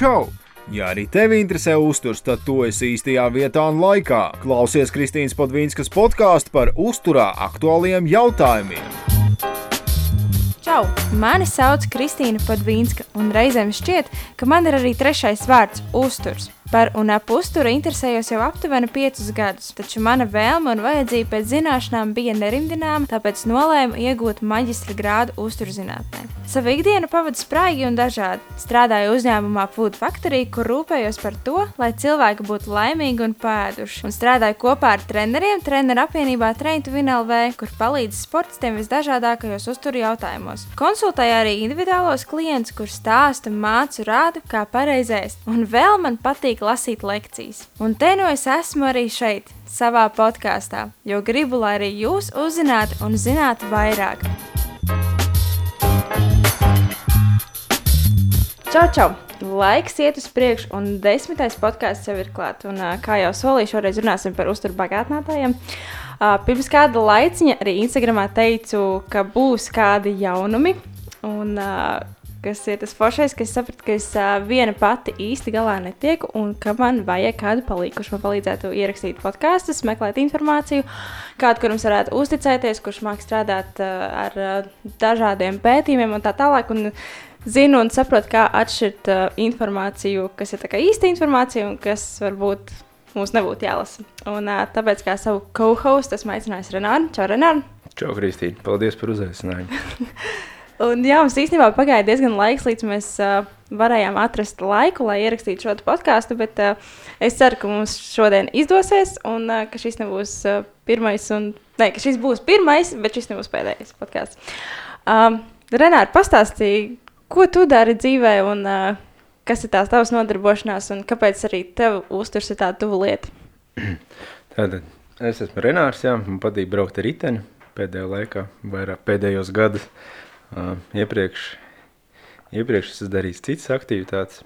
Čau! Ja arī tevi interesē uzturs, tad tu esi īstajā vietā un laikā. Klausies Kristīnas Podvīnskas podkāstu par uzturā aktuāliem jautājumiem. Čau! Mani sauc Kristīna Podvīnska, un reizēm šķiet, ka man ir arī trešais vārds - uzturs. Par un ap uzturu interesējos jau aptuveni piecus gadus, taču mana vēlme un vajadzība pēc zināšanām bija nerimdināma, tāpēc nolēmu iegūt maģistra grādu uzturzinātnē. Savu ikdienu pavadu spraigi un dažādi. Strādāju uzņēmumā Food Factory, kur rūpējos par to, lai cilvēki būtu laimīgi un pēduši. Un strādāju kopā ar treneriem treneru apvienībā Train to Win LV, kur palīdz sportistiem visdažādākajos uzturu jautājumos. Konsultēju arī individuālos klientus, kur stāstu, mācu, rādu, kā pareizēs. Un vēl man patīk patīk lasīt lekcijas. Un te nu es esmu arī šeit, savā podkāstā, jo gribu, lai arī jūs uzzinātu un zinātu vairāk. Čau, čau! Laiks iet uz priekšu, un desmitais podkāsts jau ir klāts. Kā jau solīju, šoreiz runāsim par uzturbagātinātājiem. Uh, pirms kāda laiciņa arī Instagramā teicu, ka būs kādi jaunumi. Un, uh, kas ir tas foršais, ka es sapratu, ka es uh, viena pati īsti galā netieku un ka man vajag kādu palīdzību, kurš man palīdzētu ierakstīt podkāstus, meklēt informāciju, kādu, kuram varētu uzticēties, kurš māks strādāt uh, ar uh, dažādiem pētījumiem un tā tālāk. Un, Zinu un saprotu, kā atšķirt uh, informāciju, kas ir īsta informācija un kas varbūt mums nebūtu jālasa. Un, uh, tāpēc, kā savu co-hostu, esmu aicinājis Renāru. Čau, Renāru! Čau, Kristīne! Paldies par uzaicinājumu! Un, jā, mums īstenībā pagāja diezgan laiks, līdz mēs uh, varējām atrast laiku, lai ierakstītu šo podkāstu. Bet uh, es ceru, ka mums šodien izdosies, un uh, ka šis nebūs uh, pirmais, un ne, ka šis būs pirmais, bet šis nebūs pēdējais podkāsts. Um, Renāri, pastāstīji, ko tu dari dzīvē, un uh, kas ir tās tavas nodarbošanās, un kāpēc arī tev uzturs ir tāda tuva lieta? Tātad es esmu Renārs, jā, man patīk braukt ar riteni pēdējā laikā, vairāk pēdējos gados. Uh, iepriekš, iepriekš es darīju citas aktivitātes,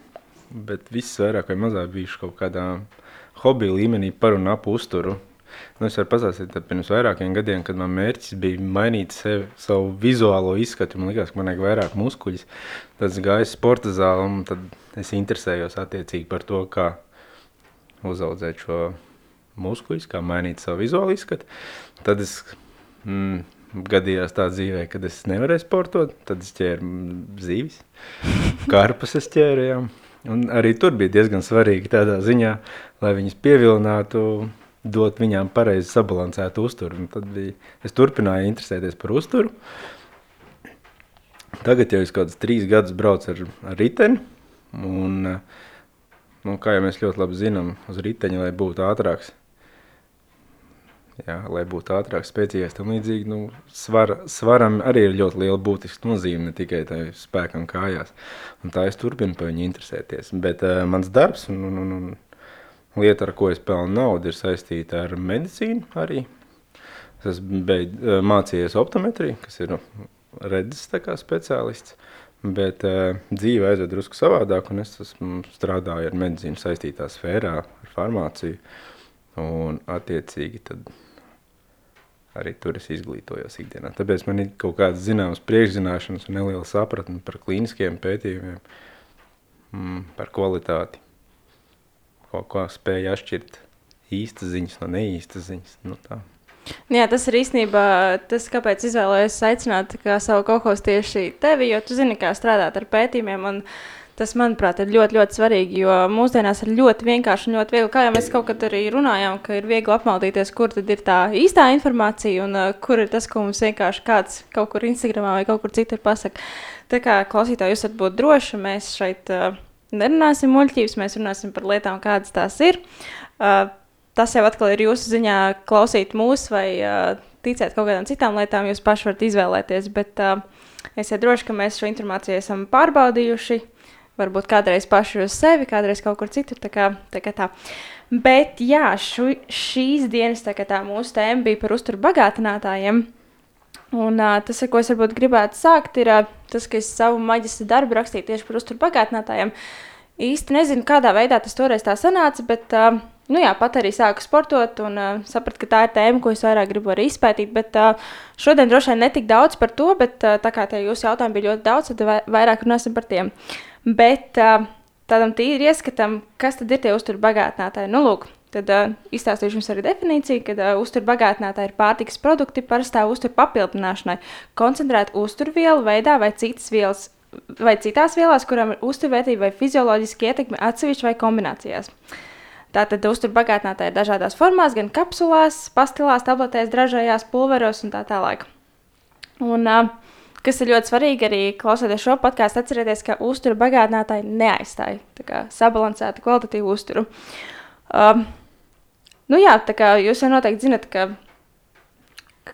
bet viss vairāk vai mazāk bijuši kaut kādā hobija līmenī par un ap uzturu. Nu, es varu pastāstīt, ka pirms vairākiem gadiem, kad man mērķis bija mainīt sevi, savu vizuālo izskatu, man liekas, ka man vajag vairāk muskuļus, tad es gāju sporta zāli un tad es interesējos attiecīgi par to, kā uzaudzēt šo muskuļus, kā mainīt savu vizuālo izskatu. Tad es mm, gadījās tā dzīvē, kad es nevarēju sportot, tad es ķēru zīves, karpus es ķēru, jā. Un arī tur bija diezgan svarīgi tādā ziņā, lai viņas pievilinātu, dot viņām pareizi sabalansētu uzturu. Un tad bija, es turpināju interesēties par uzturu. Tagad jau es kādus trīs gadus braucu ar, ar riteni, un, nu, kā jau mēs ļoti labi zinām, uz riteņa, lai būtu ātrāks, jā, lai būtu ātrāk, spēcīgāks. Tam līdzīgi nu, svar, svaram arī ir ļoti liela būtiska nozīme, ne tikai tā spēkam kājās. Un tā es turpinu par viņu interesēties. Bet uh, mans darbs un, un, un, un lieta, ar ko es pelnu naudu, ir saistīta ar medicīnu arī. Es beid, uh, mācījies optometriju, kas ir redzes speciālists. Bet uh, dzīve aizved drusku savādāk, un es esmu strādāju ar medicīnu saistītā sfērā, ar farmāciju. Un, attiecīgi, tad arī tur es izglītojos ikdienā. Tāpēc man ir kaut kādas zināmas priekšzināšanas un neliela sapratne par klīniskiem pētījumiem, mm, par kvalitāti, ko, ko spēja atšķirt īstas ziņas no neīstas ziņas. Nu, tā. Jā, tas ir īstenībā tas, kāpēc izvēlējos aicināt kā savu kaut ko tieši tevi, jo tu zini, kā strādāt ar pētījumiem. Un, uh, Tas, manuprāt, ir ļoti, ļoti svarīgi, jo mūsdienās ir ļoti vienkārši un ļoti viegli. Kā jau mēs kaut kad arī runājām, ka ir viegli apmaldīties, kur tad ir tā īstā informācija un uh, kur ir tas, ko mums vienkārši kāds kaut kur Instagramā vai kaut kur citur pasaka. Tā kā klausītāji, jūs varat būt droši, mēs šeit uh, nerunāsim muļķības, mēs runāsim par lietām, kādas tās ir. Uh, tas jau atkal ir jūsu ziņā klausīt mūs vai uh, ticēt kaut kādām citām lietām, jūs paši varat izvēlēties. Bet uh, esiet droši, ka mēs šo informāciju esam pārbaudījuši varbūt kādreiz paši uz sevi, kādreiz kaut kur citur. Tā kā, tā kā tā. Bet jā, šu, šīs dienas tā tā mūsu tēma bija par uzturu bagātinātājiem. Un, uh, tas, ar ko es gribētu sākt, ir uh, tas, ka es savu maģistra darbu rakstīju tieši par uzturu bagātinātājiem. Īsti nezinu, kādā veidā tas toreiz tā sanāca, bet uh, nu jā, pat arī sāku sportot un uh, sapratu, ka tā ir tēma, ko es vairāk gribu arī izpētīt. Bet uh, šodien droši vien netik daudz par to, bet uh, tā kā tie jūsu jautājumi bija ļoti daudz, tad vairāk runāsim par tiem. Uh, Bet uh, tādam tīri ieskatam, kas tad ir tie uzturu bagātinātāji. Nu, lūk, tad uh, izstāstīšu jums arī definīciju, ka uh, uzturu bagātinātāji ir pārtikas produkti parastā uzturu papildināšanai, koncentrēta uzturvielu veidā vai citas vielas. Vai citās vielās, kurām ir uzturvērtība vai fizioloģiska ietekme atsevišķi vai kombinācijās. Tātad uzturbagātinātāji ir dažādās formās, gan kapsulās, pastilās, tabletēs, dražējās, pulveros un tā tālāk. Un, uh, kas ir ļoti svarīgi arī klausoties šo podkāstu, atcerieties, ka uzturu bagātinātāji neaizstāja sabalansētu kvalitatīvu uzturu. Um, nu jā, tā kā jūs jau noteikti zinat, ka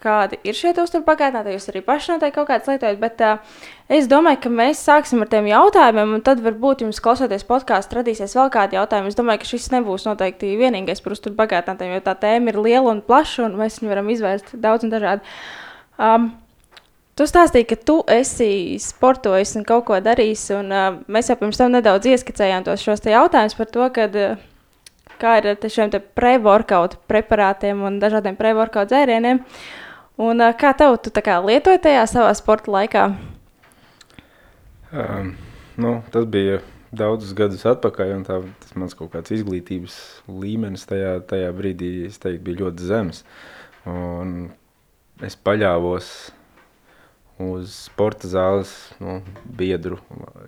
kādi ir šie uzturu bagātinātāji, jūs arī paši noteikti kaut kādas lietojat, bet uh, es domāju, ka mēs sāksim ar tiem jautājumiem, un tad varbūt jums klausoties podkāstu radīsies vēl kādi jautājumi. Es domāju, ka šis nebūs noteikti vienīgais par uzturu bagātinātājiem, jo tā tēma ir liela un plaša, un mēs viņu varam izvērst daudz un dažādi. Um, Tu stāstīji, ka tu esi sportojis un kaut ko darījis, un uh, mēs jau pirms tam nedaudz ieskicējām tos jautājumus par to, kad, uh, kā ir ar šiem pre-workout preparātiem un dažādiem pre-workout dzērieniem. Un, uh, kā tev tu kā lietoji tajā savā sporta laikā? Um, nu, tas bija daudzus gadus atpakaļ, un tā, tas mans kaut kāds izglītības līmenis tajā, tajā brīdī, teiktu, bija ļoti zems. Un es paļāvos uz sporta zāles nu, biedru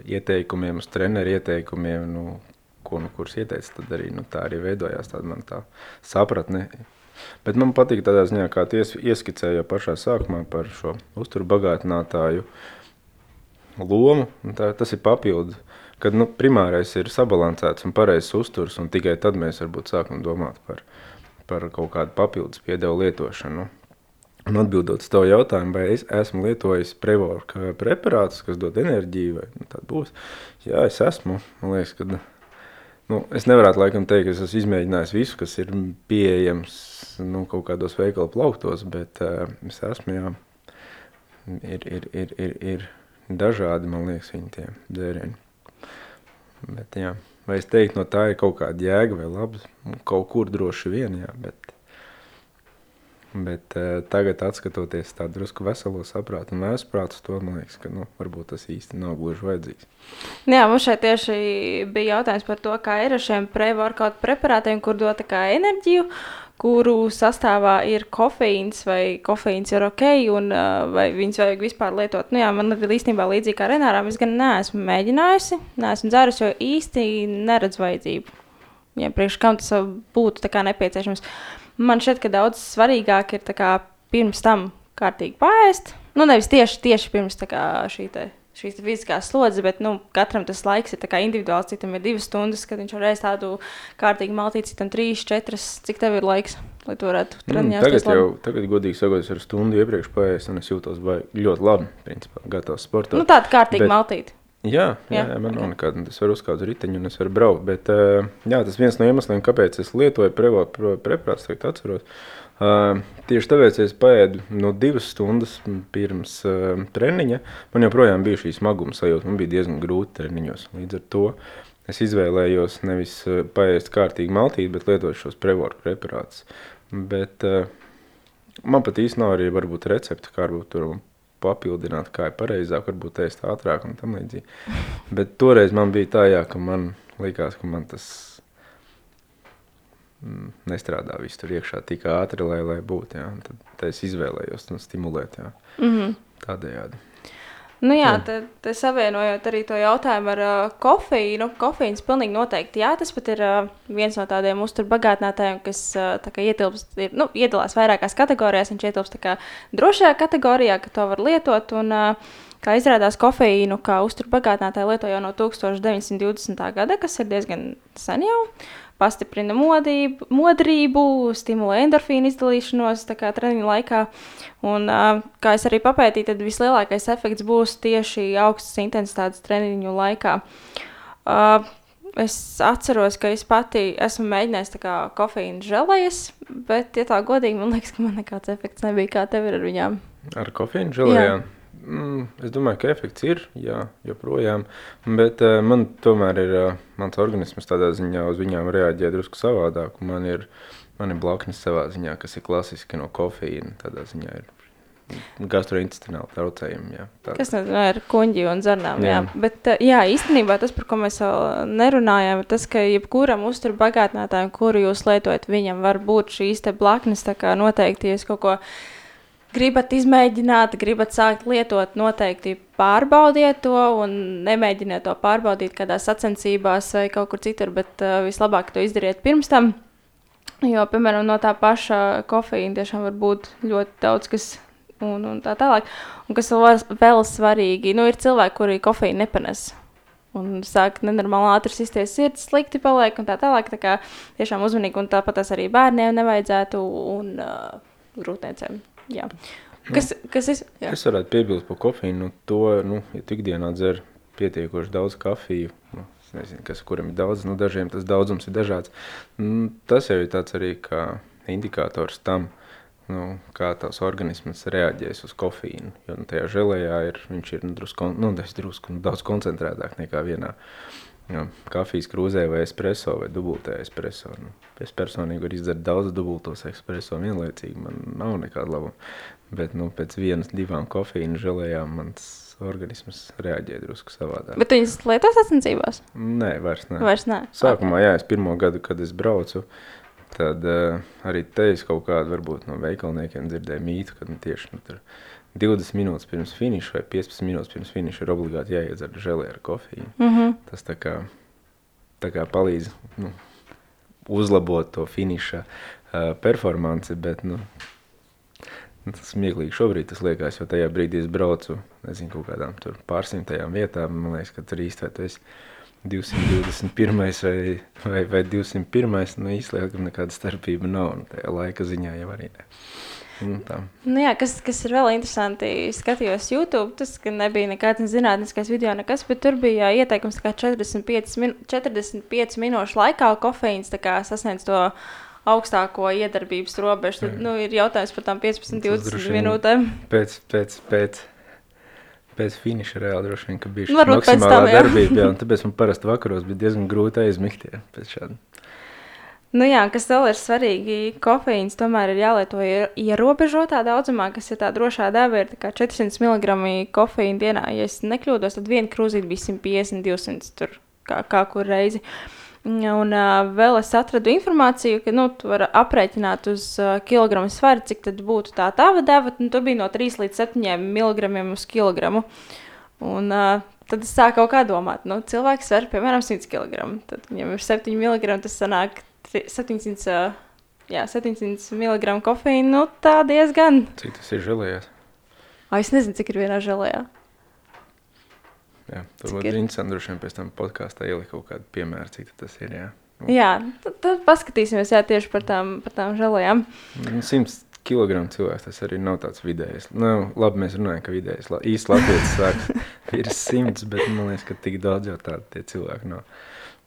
ieteikumiem, uz treneru ieteikumiem, nu, ko nu kurš ieteica, tad arī nu, tā arī veidojās tāda man tā sapratne. Bet man patīk tādā ziņā, kā ties, ieskicēja pašā sākumā par šo uzturu bagātinātāju lomu. Tā, tas ir papildu, kad nu, primārais ir sabalansēts un pareizs uzturs, un tikai tad mēs varbūt sākam domāt par, par kaut kādu papildus piedevu lietošanu. Un atbildot uz to jautājumu, vai es esmu lietojis prevorka preparātus, kas dod enerģiju, vai nu, tāda būs. Jā, es esmu. Man liekas, ka nu, es nevarētu laikam teikt, ka es esmu izmēģinājis visu, kas ir pieejams nu, kaut kādos veikalu plauktos, bet uh, es esmu, jā, ir, ir, ir, ir, ir dažādi, man liekas, viņi tie dzērieni. Bet, jā, vai es teiktu, no tā ir kaut kāda jēga vai labs, kaut kur droši vien, jā, bet Bet uh, tagad, skatoties tādu drusku veselo saprātu un vēsprātu, to man liekas, ka nu, varbūt tas īsti nav gluži vajadzīgs. Nu jā, mums šeit tieši bija jautājums par to, kā ir ar šiem pre-workout preparātiem, kur dod enerģiju, kuru sastāvā ir kofeīns vai kofeīns ir ok, un uh, vai viņus vajag vispār lietot. Nu, jā, man ir īstenībā līdzīgi kā Renāram, es gan neesmu mēģinājusi, neesmu dzērusi, jo īsti neredzu vajadzību. Ja priekš kam tas būtu nepieciešams. Uh, Man šķiet, ka daudz svarīgāk ir kā, pirms tam kārtīgi pāriest. Nu, nevis tieši, tieši pirms kā, šī te, šīs fiziskās slodzes, bet nu, katram tas laiks ir individuāls. Citam ir divas stundas, kad viņš ēst tādu kārtīgu maltīti, citam trīs, četras. Cik tev ir laiks, lai to varētu treniņot? Mm, tagad jau, tagad, godīgi sakot, es ar stundu iepriekš pāriest, un es jūtos ļoti labi, principā, gatavs sportot. Nu, tāda kārtīga bet... maltīte. Jā, jā, jā, man nav nekāda. Es varu uzkāpt uz riteņa un es varu braukt. Bet, uh, jā, tas viens no iemesliem, kāpēc es lietoju preparātus, tagad atceros. Uh, tieši tāpēc es paēdu no divas stundas pirms uh, treniņa. Man joprojām bija šī smaguma sajūta. Man bija diezgan grūti treniņos. Līdz ar to es izvēlējos nevis paēst kārtīgi maltīt, bet lietot šos preparātus. Bet uh, man pat īsti nav arī varbūt recepti, kā varbūt tur papildināt, kā ir pareizāk, varbūt ēst ātrāk un tam līdzīgi. Bet toreiz man bija tā, jā, ka man likās, ka man tas mm, nestrādā viss tur iekšā tik ātri, lai, lai būtu. Jā. Tad, tad es izvēlējos to stimulēt jā. mm -hmm. tādējādi. Nu jā, tad, savienojot arī to jautājumu ar uh, kofeīnu. Kofeīns pilnīgi noteikti, jā, tas pat ir uh, viens no tādiem uzturbagātinātājiem, kas uh, ietilpst, ir, nu, iedalās vairākās kategorijās. Viņš ietilpst drošajā kategorijā, ka to var lietot. Un, uh, Kā izrādās, kofeīnu kā uzturbagātinātāju lieto jau no 1920. gada, kas ir diezgan sen jau. Pastiprina modību, modrību, stimulē endorfīnu izdalīšanos treniņa laikā. Un, kā es arī papētīju, tad vislielākais efekts būs tieši augstas intensitātes treniņu laikā. Es atceros, ka es pati esmu mēģinājis kofeīna žēlējas, bet, ja tā godīgi, man liekas, ka man nekāds efekts nebija. Kā tev ir ar viņām? Ar kofeīnu žēlējām? Mm, es domāju, ka efekts ir, jā, joprojām. Bet uh, man tomēr ir, uh, mans organisms tādā ziņā uz viņām reaģē drusku savādāk. Man ir, man ir blaknes savā ziņā, kas ir klasiski no kofeīna. Tādā ziņā ir. Jā, tāda. Kas tad ir kuģi un zarnām? Jā. Jā. Bet uh, jā, īstenībā tas, par ko mēs vēl nerunājām, ir tas, ka jebkuram uzturu bagātinātājam, kuru jūs lietojat, viņam var būt šīs blaknes. Tā kā noteikti, ja jūs kaut ko gribat izmēģināt, gribat sākt lietot, noteikti pārbaudiet to un nemēģiniet to pārbaudīt kādā sacensībās vai kaut kur citur, bet uh, vislabāk to izdariet pirms tam. Jo, piemēram, no tā paša kofeīna tiešām var būt ļoti daudz kas un, un tā tālāk. Un kas vēl, vēl svarīgi, nu, ir cilvēki, kuri kofeīnu nepanes. Un sāk nenormāli ātri sisties sirds, slikti paliek un tā tālāk. Tā kā tiešām uzmanīgi un tāpat tas arī bērniem nevajadzētu un uh, grūtniecēm. Jā. Kas, kas ir? Jā. Es varētu piebilst par kofīnu. Nu, to, nu, ja tu ikdienā dzer pietiekoši daudz kafiju, nu, es nezinu, kas kuram ir daudz, nu, dažiem tas daudzums ir dažāds. Nu, tas jau ir tāds arī kā indikators tam, nu, kā tavs organisms reaģēs uz kofīnu. Jo nu, tajā žēlējā ir, viņš ir nu, drusku, nu, drusku, nu, daudz koncentrētāk nekā vienā jā, kafijas krūzē vai espreso vai dubultē espreso. Nu, es personīgi varu izdzert daudz dubultos espreso vienlaicīgi, man nav nekāda labuma. Bet nu, pēc vienas, divām kofīnu žēlējām mans organisms reaģē drusku savādāk. Bet viņas lieto sacensībās? Nē, vairs ne. Vairs nē. Sākumā, jā, es pirmo gadu, kad es braucu, tad uh, arī te es kaut kādu varbūt no veikalniekiem dzirdēju mītu, kad nu, tieši nu, tur 20 minūtes pirms finiša vai 15 minūtes pirms finiša ir obligāti jāiedzer žēlē ar kofiju. Mm -hmm. Tas tā kā, tā kā palīdz nu, uzlabot to finiša uh, performanci, bet nu, tas smieklīgi šobrīd tas liekas, jo tajā brīdī es braucu, nezinu, kaut kādām tur pārsimtajām vietām, man liekas, ka tur īsti vai tu esi 221. vai, vai, vai 201. Nu, īstenībā nekāda starpība nav. Nu, tajā laika ziņā jau arī ne. Nu. Nu, jā, kas, kas ir vēl interesanti, skatījos YouTube. Tas nebija nekāds zinātniskais video, nekas, bet tur bija ieteikums, ka 45, min 45 minūšu laikā kofeīns sasniedz to augstāko iedarbības robežu. Tad nu, ir jautājums par tām 15, Tas 20 droši vien minūtēm. Pēc, pēc, pēc, pēc finiša reāli droši vien, bija šī maksimālā tam, jā. darbība. Jā, un tāpēc man parasti vakaros bija diezgan grūti aizmigt jā, pēc šāda. Nu, jā, kas vēl ir svarīgi, kofeīns tomēr ir jālieto ier- ierobežotā daudzumā, kas ir tā drošā deva, ir tā kā 400 mg kofeīna dienā. Ja es nekļūdos, tad viena krūzīte bija 150, 200 tur kā, kā kur reizi. Un uh, vēl es atradu informāciju, ka nu, tu vari aprēķināt uz uh, kilogramu svaru, cik tad būtu tā tava deva. Nu, tur bija no 3 līdz 7 mg uz kilogramu. Un, uh, tad es sāku kaut kā domāt, nu, cilvēks sver piemēram 100 kg. Tad viņam ir 7 mg, tas sanāk 700, uh, jā, 700 mg kofeīna. Nu, tā diezgan. Cik tas ir žēlējās? Ai, es nezinu, cik ir vienā žēlējā. Jā, tur būtu interesanti droši vien pēc tam podkāstā ielikt kaut kādu piemēru, cik tas ir. Jā. Nu, Jā, tad, tad paskatīsimies jā, tieši par tām, par tām žēlējām. Nu, 100 kg cilvēks tas arī nav tāds vidējs. Nu, labi, mēs runājam, ka vidējs sāks ir 100, bet man liekas, ka tik daudz jau tādu tie cilvēki nav.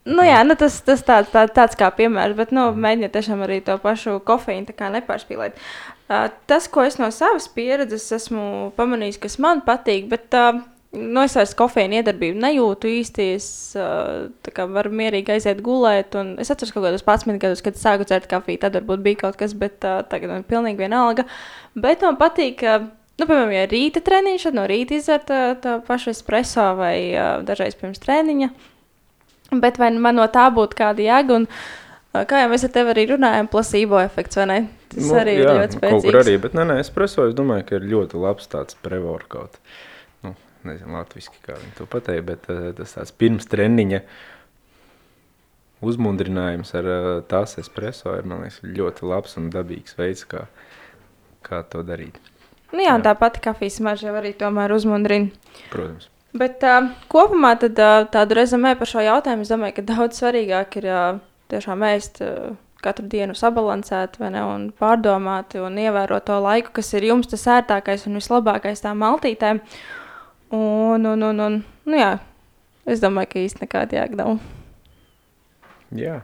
Nu, jā, nu, tas, tas tāds, tā, tāds kā piemērs, bet nu, mēģiniet tiešām arī to pašu kofeīnu tā nepārspīlēt. Uh, tas, ko es no savas pieredzes esmu pamanījis, kas man patīk, bet uh, nu, es vairs kofeīna iedarbību nejūtu īsti. Es uh, tā varu mierīgi aiziet gulēt. Es atceros kaut kādus 11 gadus, kad sāku dzert kafiju. Tad varbūt bija kaut kas, bet uh, tagad man ir pilnīgi vienalga. Bet man patīk. Uh, Nu, piemēram, ja rīta treniņš, tad no rīta izdzert uh, tā pašu espreso vai uh, dažreiz pirms treniņa. Bet vai man no tā būtu kāda jēga? Un, kā jau mēs ar tevi arī runājam, placebo efekts, vai ne? Tas nu, arī jā, ir ļoti Kaut kur spēcīgs. arī, bet nē, nē, espreso es domāju, ka ir ļoti labs tāds pre-workout. Nu, nezinu, latviski, kā viņi to pateica, bet tas tāds pirms treniņa uzmundrinājums ar tās espreso ir, man liekas, ļoti labs un dabīgs veids, kā, kā to darīt. Nu, jā, Jā. tā pati kafijas marža arī tomēr uzmundrina. Protams. Bet uh, kopumā tad, uh, tādu rezumē par šo jautājumu es domāju, ka daudz svarīgāk ir uh, tiešām ēst uh, katru dienu sabalansēt, ne, un pārdomāt un ievērot to laiku, kas ir jums tas ērtākais un vislabākais tām maltītēm. Un, un, un, un nu, jā, es domāju, ka īsti nekāda jēga nav. Jā.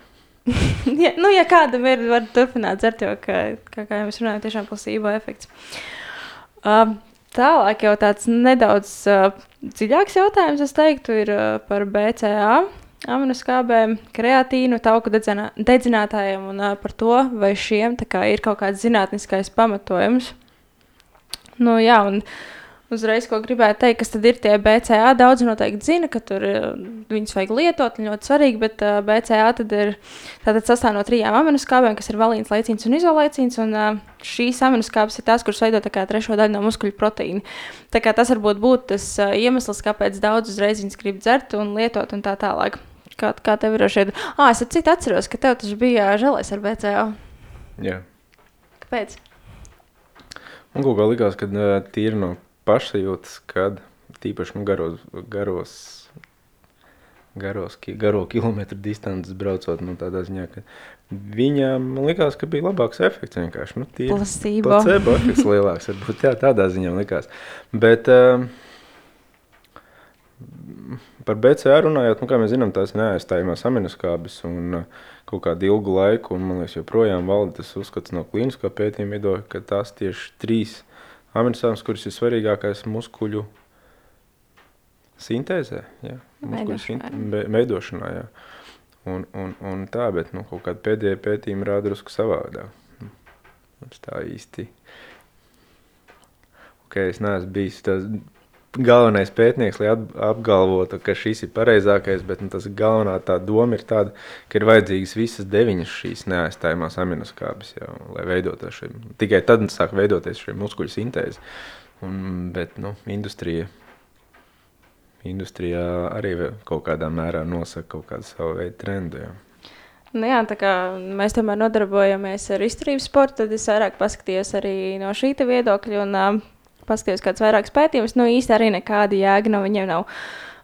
ja, nu, ja kādam ir, var turpināt dzert, jo, kā, kā, kā jau mēs runājam, tiešām plasība efekts. Uh, tālāk jau tāds nedaudz uh, dziļāks jautājums, es teiktu, ir uh, par BCA, aminoskābēm, kreatīnu, tauku dedzinā, dedzinātājiem un uh, par to, vai šiem kā, ir kaut kāds zinātniskais pamatojums. Nu, jā, un uzreiz, ko gribēju teikt, kas tad ir tie BCA. Daudz noteikti zina, ka tur uh, viņus vajag lietot, un ļoti svarīgi, bet uh, BCA tad ir tātad sastāv no trijām aminoskābēm, kas ir valīns, laicīns un izolaicīns, un uh, šīs aminoskābes ir tās, kuras veido tā kā trešo daļu no muskuļu proteīna. Tā kā tas varbūt būtu tas uh, iemesls, kāpēc daudz uzreiz viņus grib dzert un lietot un tā tālāk. Kā, kā tev ir šeit? Ah, es citu atceros, ka tev tas bija žēlais ar BCA. Jā. Kāpēc? Un kaut kā likās, ka tīri no pašsajūtas, kad tīpaši nu, garos, garos, garos, garo kilometru distances braucot, nu, tādā ziņā, ka viņam likās, ka bija labāks efekts vienkārši. Nu, tīri Placebo. placebo efekts lielāks, varbūt jā, tādā ziņā likās. Bet uh, par BCR runājot, nu, kā mēs zinām, tās neaizstājumās aminoskābes un uh, kaut kādu ilgu laiku, un man liekas, joprojām valda tas uzskats no klīniskā pētījuma viedokļa, ka tās tieši trīs aminoskābes, kuras ir svarīgākais muskuļu sintēzē, jā, muskuļu Veidošanā. veidošanā, jā. Un, un, un tā, bet nu, kaut kāda pēdējā pētījuma rāda drusku savādāk. Nu, Mums tā īsti. Ok, es neesmu bijis tas galvenais pētnieks, lai ap- apgalvotu, ka šis ir pareizākais, bet nu, tas galvenā tā doma ir tāda, ka ir vajadzīgas visas deviņas šīs neaizstājumās aminoskābes, jau, lai veidotos šī. Tikai tad sāk veidoties šī muskuļu sintēze. Un, bet nu, industrija, industrijā arī kaut kādā mērā nosaka kaut kādu savu veidu trendu. Jā. Nu, jā, tā kā mēs tomēr nodarbojamies ar izturības sportu, tad es vairāk paskatījos arī no šī te viedokļa un uh, paskatījos kāds vairākas pētījumus. Nu, īsti arī nekāda jēga no viņiem nav.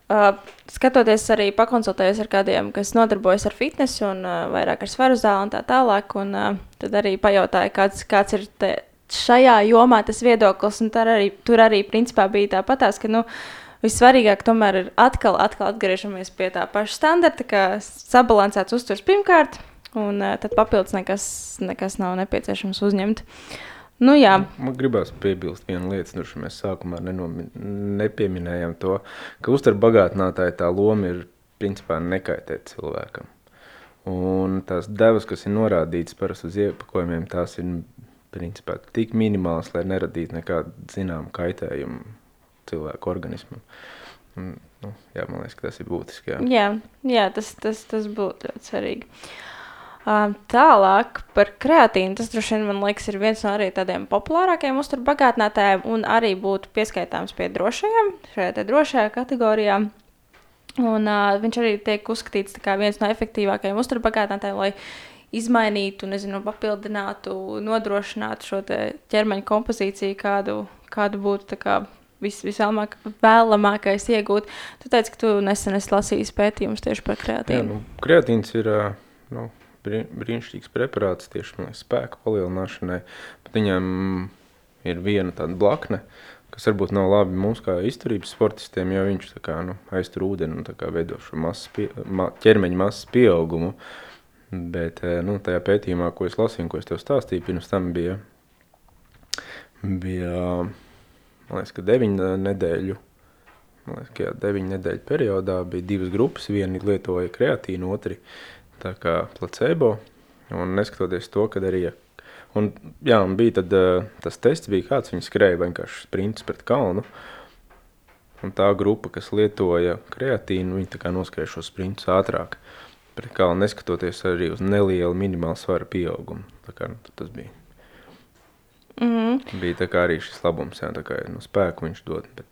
Uh, skatoties arī pakonsultējos ar kādiem, kas nodarbojas ar fitnesu un uh, vairāk ar svaru zāli un tā tālāk, un uh, tad arī pajautāju, kāds, kāds ir te, šajā jomā tas viedoklis, un tur arī, tur arī principā bija tāpatās, ka, nu, Vissvarīgāk tomēr ir atkal, atkal atgriežamies pie tā paša standarta, ka sabalansēts uzturs pirmkārt, un uh, tad papildus nekas, nekas nav nepieciešams uzņemt. Nu, jā, Man gribās piebilst vienu lietu, kurš mēs sākumā nenomi- nepieminējām to, ka uztver bagātinātāja tā loma ir principā nekaitēt cilvēkam. Un tās devas, kas ir norādītas parasti uz iepakojumiem, tās ir principā tik minimālas, lai neradītu nekādu zināmu kaitējumu cilvēku organismam. Un, nu, jā, man liekas, ka tas ir būtiski. Jā. jā, jā tas, tas, tas būtu ļoti svarīgi. Uh, tālāk par kreatīnu. Tas droši vien man liekas, ir viens no arī tādiem populārākajiem uzturbagātinātājiem un arī būtu pieskaitāms pie drošajiem, šajā drošajā kategorijā. Un, uh, viņš arī tiek uzskatīts kā viens no efektīvākajiem uzturbagātinātājiem, lai izmainītu, nezinu, papildinātu, nodrošinātu šo ķermeņa kompozīciju, kādu, kādu būtu kā vis, visvēlamākais iegūt. Tu teici, ka tu nesen esi lasījis pētījumus tieši par Jā, kreatīnu. nu, kreatīns ir ā, nu, brīnišķīgs preparāts tieši spēka palielināšanai. Bet viņam ir viena tāda blakne, kas varbūt nav labi mums kā izturības sportistiem, jo viņš kā, nu, aiztur ūdeni un kā veido šo masas pie, ma, ķermeņa masas pieaugumu. Bet ē, nu, tajā pētījumā, ko es lasīju, ko es tev stāstīju, pirms tam bija, bija liekas, ka deviņu nedēļu Man liekas, deviņu nedēļu periodā bija divas grupas. Viena lietoja kreatīnu, otru tā kā placebo. Un neskatoties to, ka arī. Un, jā, un bija tad, eh, tas tests, bija kāds viņi skrēja vienkārši sprints pret kalnu. Un tā grupa, kas lietoja kreatīnu, viņi tā kā noskrēja šo sprintus ātrāk. Pret kalnu neskatoties arī uz nelielu minimālu svara pieaugumu. Tā kā, nu, tas bija, Mm -hmm. bija tā kā arī šis labums, jā, tā kā nu, spēku viņš dod. Bet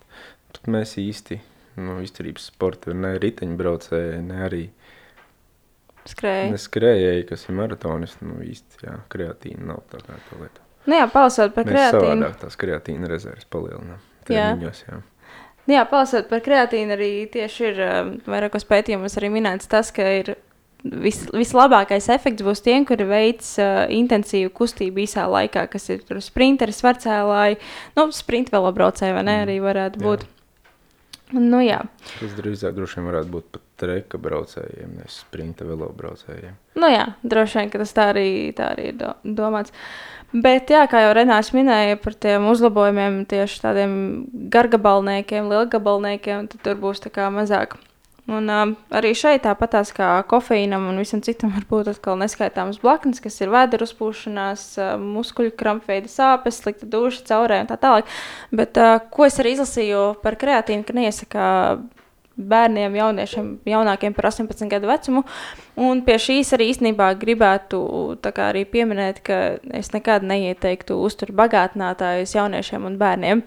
tad mēs īsti, nu, izturības sporta, ne riteņbraucēji, ne arī Skrēja. ne skrējēji, kas ir maratonisti, nu, īsti, jā, kreatīna nav tā kā to lietu. Nu, jā, palasot par Mēs kreatīnu. savādāk tās kreatīna rezerves palielinām. Jā. Treniņos, jā. Nu Jā, palasot par kreatīnu, arī tieši ir um, vairākos pētījumos arī minēts tas, ka ir vis, vislabākais efekts būs tiem, kuri veic uh, intensīvu kustību īsā laikā, kas ir tur sprinteri, svarcēlāji, nu, sprint velobraucēji, vai ne, Mm, arī varētu jā. Nu, jā. Tas drīzāk droši vien varētu būt pat treka braucējiem, nevis sprinta velobraucējiem. Nu, jā, droši vien, tas tā arī, tā arī ir do, domāts. Bet, jā, kā jau Renārs minēja par tiem uzlabojumiem, tieši tādiem gargabalniekiem, lielgabalniekiem, tad tur būs mazāk, Un, uh, arī šeit, tāpat kā kofeīnam un visam citam, var būt atkal neskaitāmas blaknes, kas ir vēdera uzpūšanās, uh, muskuļu krampveida sāpes, slikta duša, caurē un tā tālāk. Bet, uh, ko es arī izlasīju par kreatīnu, ka neiesaka bērniem, jauniešiem, jaunākiem par 18 gadu vecumu. Un pie šīs arī īstenībā gribētu arī pieminēt, ka es nekad neieteiktu uzturu bagātinātājus jauniešiem un bērniem.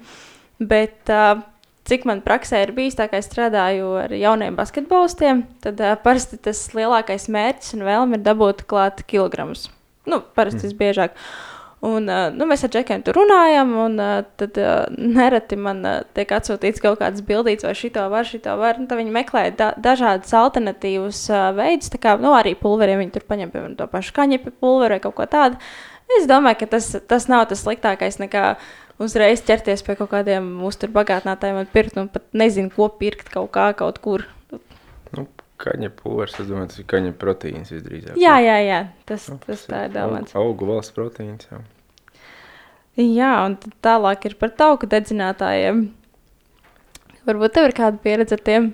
Bet, uh, cik man praksē ir bijis, tā kā es strādāju ar jauniem basketbolistiem, tad uh, parasti tas lielākais mērķis un vēlme ir dabūt klāt kilogramus. Nu, parasti mm. visbiežāk. Un, uh, nu, mēs ar džekiem tur runājam, un uh, tad uh, nereti man uh, tiek atsūtīts kaut kādas bildītas, vai šī to var, šī to var. Nu, viņi meklē da dažādas alternatīvas uh, veidus, kā nu, arī pulveriem. Viņi tur paņem piemēram to pašu kaņepi pulveri vai kaut ko tādu. Es domāju, ka tas, tas nav tas sliktākais nekā uzreiz ķerties pie kaut kādiem uzturbagātinātājiem un pirkt, un pat nezinu, ko pirkt kaut kā, kaut kur. Nu, kaņa pūvers, es domāju, tas ir kaņa proteīns visdrīzāk. Jā, jā, jā, tas, nu, tas tā ir domāts. Augu, augu valsts proteīns, jā. Jā, un tālāk ir par tauku dedzinātājiem. Varbūt tev ir kāda pieredze ar tiem?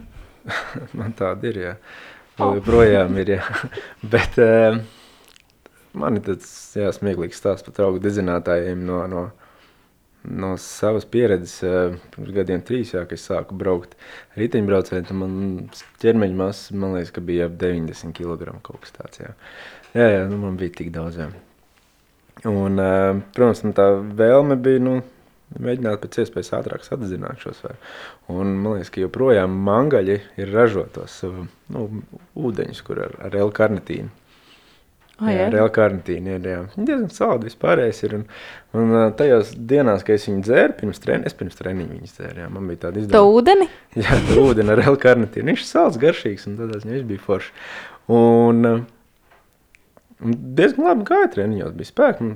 Man tāda ir, jā. Vēl joprojām ir, jā. Bet uh, man ir tāds, jā, smieklīgs stāsts par tauku dedzinātājiem no, no, no savas pieredzes, eh, pirms gadiem trīs, jā, kad es sāku braukt riteņbraucēju, tad man ķermeņa masa, man liekas, ka bija ap 90 kg kaut kas tāds, jā. Jā, jā, nu man bija tik daudz, jā. Un, eh, protams, man tā vēlme bija, nu, mēģināt pēc iespējas ātrāk sadedzināt šo svaru. Un man liekas, ka joprojām mangaļi ir ražotos nu, ūdeņus, kur ar, ar L-karnitīnu. Oh, jā, reāli karantīna ir. Jā. Diezgan saldi vispārējais ir. Un, un tajās dienās, kad es viņu dzēru, pirms treniņa, es pirms treniņa viņas dzēru. Jā, man bija tāda izdevuma. Tā ūdeni? Jā, tā ūdeni ar reāli karantīnu. Viņš ir salds, garšīgs un tādās viņš bija foršs. Un, un diezgan labi gāja treniņos, bija spēki.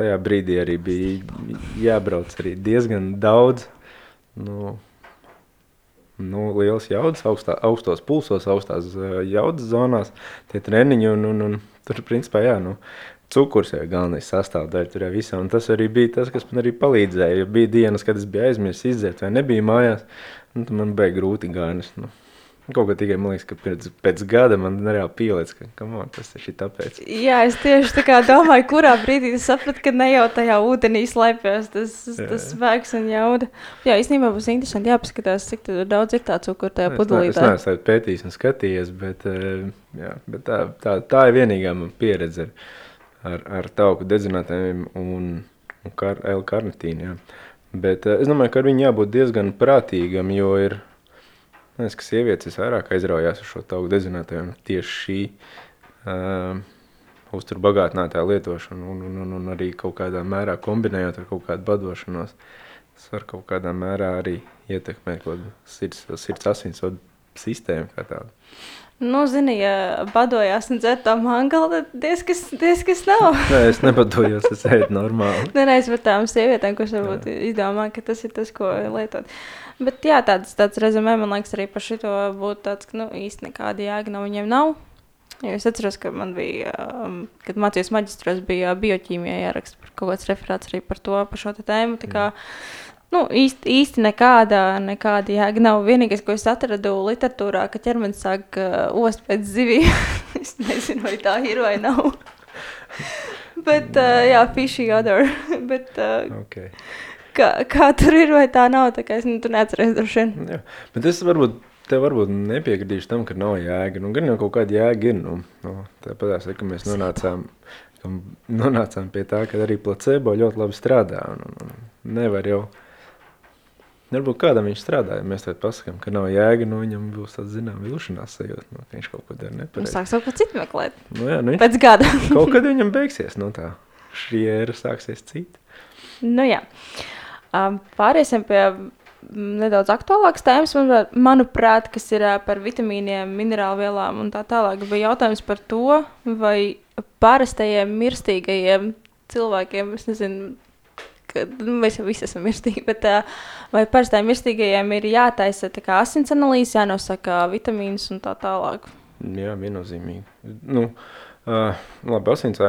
Tajā brīdī arī bija jābrauc arī diezgan daudz. Nu, nu, liels jaudas, augstā, augstos pulsos, augstās jaudas zonās, tie treniņi. Un, un, un tur, principā, jā, nu, cukurs ir galvenais sastāvdaļa tur visā. Un tas arī bija tas, kas man arī palīdzēja. Ja bija dienas, kad es biju aizmirsis izdzert vai nebija mājās, nu, tad man bija grūti gājas. Nu. Kaut kā tikai man liekas, ka pēc, pēc gada man reāli pielicis, ka on, tas ir tāpēc. Jā, es tieši tā kā domāju, kurā brīdī es sapratu, ka ne jau tajā ūdenī slēpjas tas, tas spēks un jauda. Jā, īstenībā būs interesanti jāpaskatās, cik daudz ir tā cukuru tajā pudelī. Es neesmu pētījis un skatījies, bet, eh, jā, bet tā, tā, tā ir vienīgā man pieredze ar, ar, ar tauku dedzinātājiem un, un kar, L-karnitīnu. Bet eh, es domāju, ka ar viņu jābūt diezgan prātīgam, jo ir Man liekas, ka sievietes vairāk aizraujās ar šo tauku dezinātāju un tieši šī uh, uzturu bagātinātā lietošana un, un, un, un arī kaut kādā mērā kombinējot ar kaut kādu badošanos, tas var kaut kādā mērā arī ietekmēt kaut kādu sirds, sirds asinsvadu sistēmu kā tādu. Nu, zini, ja badojās un dzer to mangalu, tad diezkas, diezkas nav. Nē, es nebadojos, es ēdu normāli. Nē, nē, es par tām sievietēm, kas varbūt jā. izdomā, ka tas ir tas, ko lietot. Bet jā, tāds, tāds rezumē, man liekas, arī par šito būtu tāds, ka nu, īsti nekāda jēga no viņiem nav. Jo es atceros, ka man bija, um, kad mācījos maģistros, bija bioķīmijā jāraksta par kaut kāds referāts arī par to, par šo tēmu. Tā kā, nu, īsti, īsti nekāda, nekāda jēga nav. Vienīgais, ko es atradu literatūrā, ka ķermenis sāk uh, ost pēc zivīm. es nezinu, vai tā ir vai nav. Bet, uh, jā, fishy odor. Bet, uh, okay kā, kā tur ir, vai tā nav. Tā kā es nu, neatceros droši vien. Jā, bet es varbūt. Tev varbūt nepiekritīšu tam, ka nav jēga. Nu, gan jau kaut kāda jēga ir. Nu, nu, Tāpat kā mēs nonācām, nonācām pie tā, ka arī placebo ļoti labi strādā. Un, un, un nevar jau. Varbūt kādam viņš strādā, ja mēs tādā pasakām, ka nav jēga, nu viņam būs tāds, zinām, vilšanās sajūta, nu, ka viņš kaut ko dara nepareizi. Viņš sāks kaut ko citu meklēt. Nu, jā, nu, viņš, Pēc gada. kaut kad viņam beigsies, nu tā, šī ēra sāksies cita. Nu, jā. Um, pāriesim pie nedaudz aktuālākas tēmas, manuprāt, kas ir par vitamīniem, minerālvielām un tā tālāk. Bija jautājums par to, vai parastajiem mirstīgajiem cilvēkiem, es nezinu, ka nu, mēs jau visi esam mirstīgi, bet vai parastajiem mirstīgajiem ir jātaisa asins analīze, jānosaka vitamīnas un tā tālāk? Jā, viennozīmīgi. Nu, uh, Uh, labi, asins,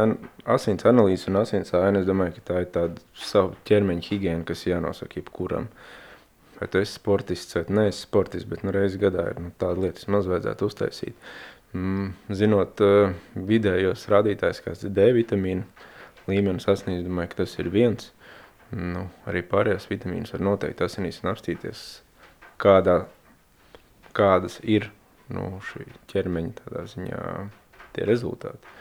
asins analīze un asins aina, es domāju, ka tā ir tāda savu ķermeņa higiēna, kas jānosaka jebkuram. vai tu esi sportists vai neesi sportists, bet nu, reizes gadā ir nu, tāda lieta, kas maz vajadzētu uztaisīt. Mm, zinot uh, vidējos rādītājus, kāds ir D vitamīna līmenis sasniedz, domāju, ka tas ir viens. Nu, arī pārējās vitamīnas var noteikti asinīs un apstīties, kādā, kādas ir nu, šī ķermeņa tādā ziņā tie rezultāti.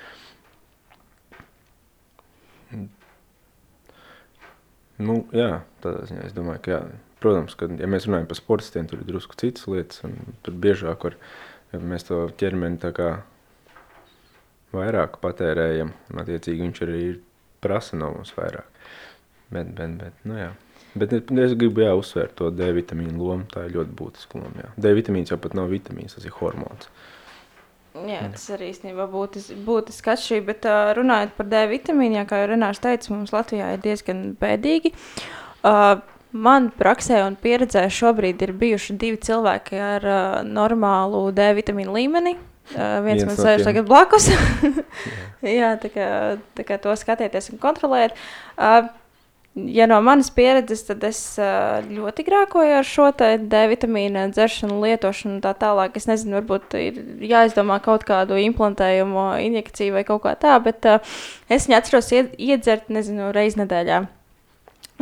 Nu, jā, tādā ziņā es domāju, ka jā. Protams, ka, ja mēs runājam par sportistiem, tur ir drusku citas lietas, un tur biežāk var, ja mēs to ķermeni tā kā vairāk patērējam, un attiecīgi viņš arī prasa no mums vairāk. Bet, bet, bet, nu jā. Bet es gribu jā, uzsvērt to D vitamīnu lomu, tā ir ļoti būtiska loma. Jā. D vitamīns jau pat nav vitamīns, tas ir hormons. Jā, tas arī īstenībā būtiski būtis atšķirība, bet uh, runājot par D vitamīnu, jā, kā jau Renārs teica, mums Latvijā ir diezgan bēdīgi. Uh, man praksē un pieredzē šobrīd ir bijuši divi cilvēki ar uh, normālu D vitamīnu līmeni. Uh, viens, viens man sēž tagad blakus. jā. tā kā, tā kā to skatieties un kontrolēt. Uh, Ja no manas pieredzes, tad es ļoti grākoju ar šo D vitamīnu dzeršanu, lietošanu un tā tālāk. Es nezinu, varbūt ir jāizdomā kaut kādu implantējumu injekciju vai kaut kā tā, bet uh, es viņu atceros iedzert, nezinu, reiz nedēļā.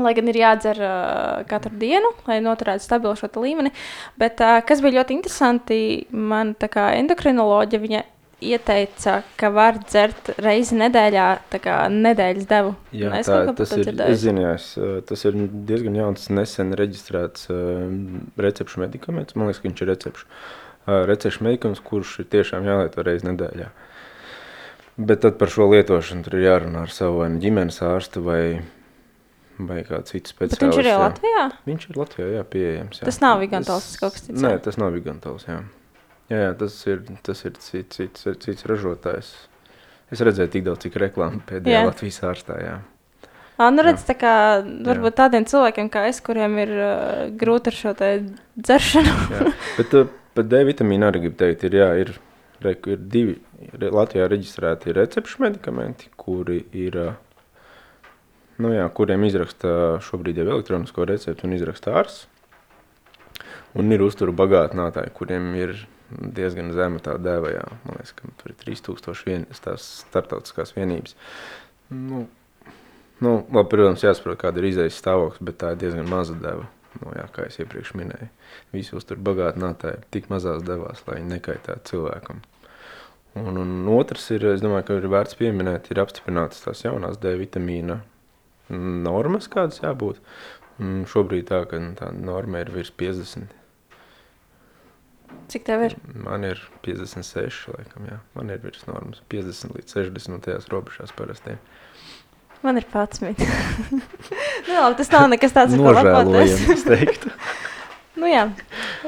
Lai gan ir jādzer uh, katru dienu, lai noturētu stabilu šo līmeni. Bet uh, kas bija ļoti interesanti, man kā endokrinoloģija, viņa ieteica, ka var dzert reizi nedēļā, tā kā nedēļas devu. Jā, es tā, tas ir, jā, es, tas ir diezgan jauns, nesen reģistrēts uh, recepšu medikaments. Man liekas, ka viņš ir recepšu, uh, recepšu medikaments, kurš ir tiešām jālieto reizi nedēļā. Bet tad par šo lietošanu tur ir jārunā ar savu vai nu ģimenes ārstu vai, vai kādu citu speciālistu. Bet viņš ir arī Latvijā? Viņš ir Latvijā, jā, pieejams. Jā. Tas nav Vigantals, tas kaut kas cits? Nē, tas nav Vigantals, jā. Jā, jā tas ir, tas ir cits, cits, cits ražotājs. Es redzēju tik daudz, cik reklāmu pēdējā jā. Latvijas ārstā. Jā. Anu redz, tā kā varbūt jā. tādiem cilvēkiem kā es, kuriem ir uh, grūti ar šo dzeršanu. bet uh, par D vitamīnu arī gribu teikt, ir, jā, ir, re, ir divi Latvijā reģistrēti recepšu medikamenti, kuri ir, uh, nu jā, kuriem izraksta šobrīd jau elektronisko receptu un izraksta ārsts. Un ir uzturu bagātinātāji, kuriem ir diezgan zema tā deva. Jā. Man liekas, ka tur ir 3000 vien, tās startautiskās vienības. Nu, nu, labi, protams, jāsaprot, kāda ir izējas stāvoklis, bet tā ir diezgan maza deva. Nu, jā, kā jau iepriekš minēju, visi uztur bagātinātāji tik mazās devās, lai nekaitētu cilvēkam. Un, un otrs ir, es domāju, ka ir vērts pieminēt, ir apstiprinātas tās jaunās D vitamīna normas, kādas jābūt. Un šobrīd tā, ka tā norma ir virs 50 Cik tev ir? Man ir 56, laikam, jā. Man ir virs normas 50 līdz 60 un tajās robežās parasti. Man ir 11. nu, labi, tas nav nekas tāds, ko lepoties. es teiktu. nu, jā,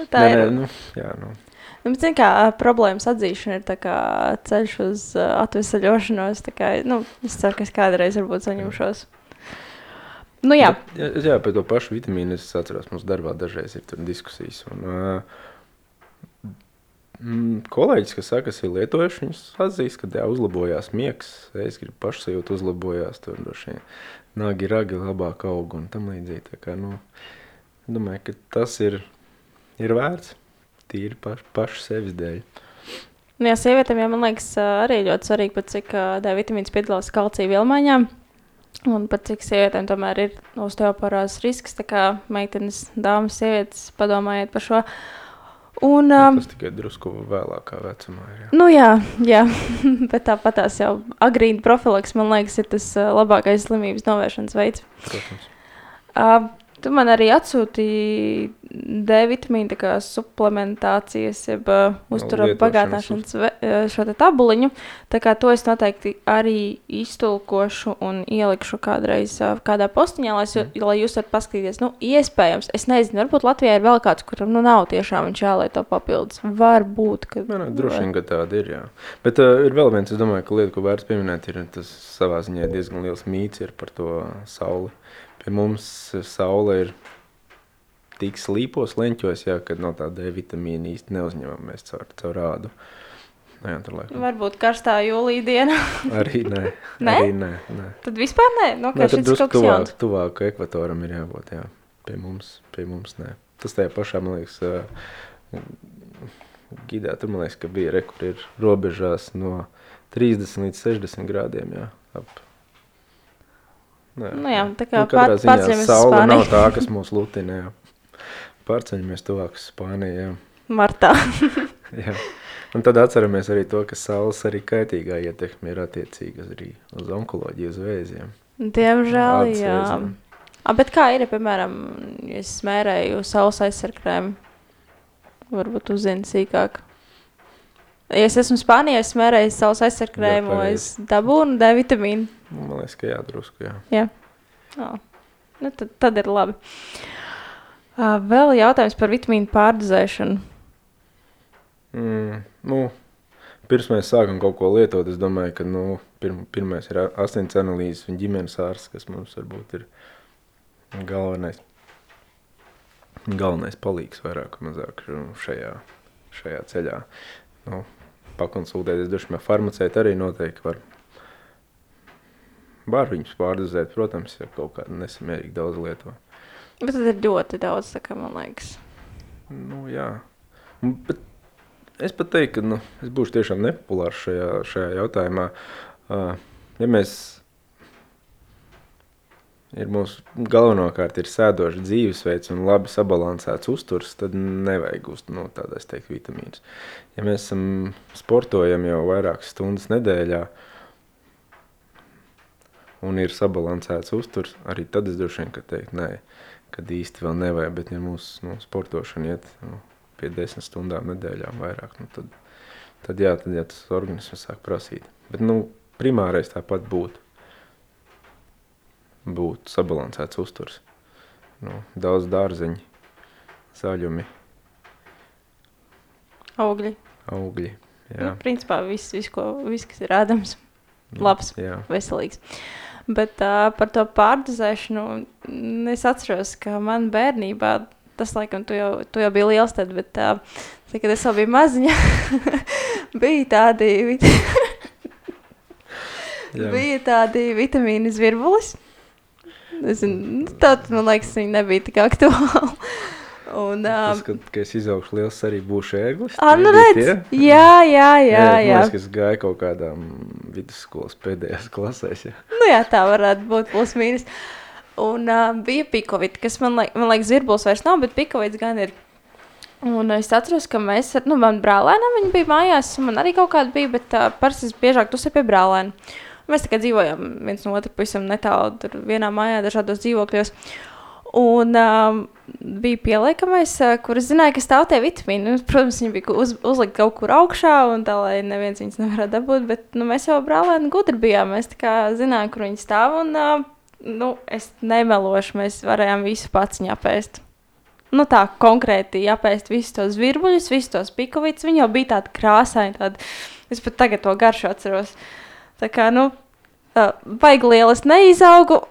tā nē, ir. Nē, nu, jā, nu. Nu, bet, kā, problēmas atzīšana ir kā, ceļš uz uh, atvesaļošanos. Kā, nu, es ceru, ka es kādreiz varbūt saņemšos. Nu, jā. Bet, jā, par to pašu vitamīnu es atceros, mums darbā dažreiz ir diskusijas. Un, uh, Mm, kolēģis, kas saka, ir lietojuši, viņš atzīst, ka jā, uzlabojās miegs, es gribu pašsajūtu uzlabojās, tur droši vien nagi ragi labāk aug un tam līdzīgi. Tā kā, nu, domāju, ka tas ir, ir vērts tīri paš, pašu sevis dēļ. Nu, jā, sievietēm, jā, man liekas, arī ļoti svarīgi, pat cik D vitamīns piedalās kalcija vielmaiņā. Un pat cik sievietēm tomēr ir osteoporāzes risks, tā kā meitenes, dāmas, sievietes, padomājiet par šo. Uh, Un, um, tas tikai drusku vēlākā vecumā. Jā. Nu, jā, jā. bet tāpat tās jau agrīna profilaks, man liekas, ir tas uh, labākais slimības novēršanas veids. Protams. Uh, Tu man arī atsūtīji D vitamīnu suplementācijas, jeb uh, uzturā bagātināšanas uz... šo tabuliņu. Tā kā to es noteikti arī iztulkošu un ielikšu kādreiz uh, kādā postiņā, lai, mm. lai jūs varat paskatīties. Nu, iespējams, es nezinu, varbūt Latvijā ir vēl kāds, kuram nu, nav tiešām viņš jālieto papildus. Varbūt, ka... Nē, nē, droši vien, ka tāda ir, jā. Bet uh, ir vēl viens, es domāju, ka lieta, ko vērts pieminēt, ir tas savā ziņā diezgan liels mīts par to sauli Pie mums saule ir tik slīpos leņķos, jā, kad no tā D vitamīna īsti neuzņemam mēs caur, caur rādu. Jā, tur laikam. Varbūt karstā jūlija diena. arī nē. nē? Arī nē, nē. Tad vispār nē? No, nu, nē tad drusku tuvāk, tuvāk ekvatoram ir jābūt, jā. pie mums, pie mums nē. Tas tajā pašā, man liekas, uh, gidā, tur man liekas, ka bija re, kur ir robežās no 30 līdz 60 grādiem, jā, ap. Nē, nu jā, tā kā nu, pār, pārceļamies uz Spāniju. nav tā, kas mūs lutina, jā. Pārceļamies tuvāk uz Spāniju, jā. Martā. jā. Un tad atceramies arī to, ka saules arī kaitīgā ietekme ir attiecīga arī uz onkoloģiju, uz vēziem. Diemžēl, Ādas jā. vēziem. A, bet kā ir, piemēram, es smērēju saules aizsargkrēmu? Varbūt uzzini sīkāk. Ja es esmu Spānijā, es smērēju saules aizsargkrēmu, Jā, es dabūnu D vitamīnu. Nu, Man liekas, ka jā, drusku, jā. Jā. Oh. Nu, tad, tad ir labi. Uh, vēl jautājums par vitamīnu pārdozēšanu. Mm, nu, pirms mēs sākam kaut ko lietot, es domāju, ka nu, pirm, pirmais ir asins analīzes un ģimenes ārsts, kas mums varbūt ir galvenais, galvenais palīgs vairāk vai mazāk nu, šajā, šajā ceļā. Nu, pakonsultēties, droši vien farmaceiti arī noteikti var, var viņus pārdozēt, protams, ja kaut kāda nesamērīgi daudz lieto. Bet tad ir ļoti daudz, kā man liekas. Nu, jā. Bet es pat teiktu, ka nu, es būšu tiešām nepopulārs šajā, šajā jautājumā. Uh, ja mēs ir mūsu galvenokārt ir sēdošs dzīvesveids un labi sabalansēts uzturs, tad nevajag uz nu, tādas teikt vitamīnus. Ja mēs esam sportojam jau vairākas stundas nedēļā un ir sabalansēts uzturs, arī tad es droši vien, ka teikt, nē, kad īsti vēl nevajag, bet ja mūsu nu, sportošana iet nu, pie desmit stundām nedēļā vairāk, nu, tad, tad jā, tad jā, tas organisms sāk prasīt. Bet nu, primārais tāpat būtu, būtu sabalansēts uzturs. Nu, daudz dārzeņi, zaļumi, Augļi. augļi. Jā. Nu, principā viss, vis, ko, viss, kas ir ēdams, labs. Jā, veselīgs. Bet uh, par to pārdozēšanu es atceros, ka man bērnībā tas, laikam, tu jau, tu jau biji liels, tad, bet uh, tad, kad es vēl biju maziņa, bija tādi, vit bija tādi vitamīni zvirbulis. Es zinu, nu, tad, man liekas, viņi nebija tik aktuāli. Un, Tas, uh, kad, kad es izaugšu liels, arī būšu ēglis. nu redz, jā, jā, jā, jā. liekas, ka es gāju kaut kādā mm, vidusskolas pēdējās klasēs. Jā. Nu, jā, tā varētu būt plus mīnus. Un uh, bija pikovīte, kas man, liek, man liekas, zirbulis vairs nav, bet pikovīts gan ir. Un es atceros, ka mēs nu, man brālēnam viņa bija mājās, un man arī kaut kāda bija, bet uh, parasti es biežāk tusēju pie brālēna. Un Mēs tā kā dzīvojam viens no otra pavisam netālu, tur vienā mājā, dažādos dzīvokļos. Un um, bija pieliekamais, uh, kur es zināju, ka stāv tie vitamīni. Nu, Protams, viņi bija uz, uzlikti kaut kur augšā, un tā, lai neviens viņus nevarētu dabūt. Bet nu, mēs jau brālēni gudri bijām. Mēs zinājām, kur viņi stāv. Un, uh, nu, es nemelošu, mēs varējām visu pats apēst. Nu, tā konkrēti apēst visus tos virbuļus, visus tos pikovītus. Viņi jau bija tādi krāsaini. Tādi. Es pat tagad to garšu atceros. Tā kā, nu, uh, baigi liela es neizaugu.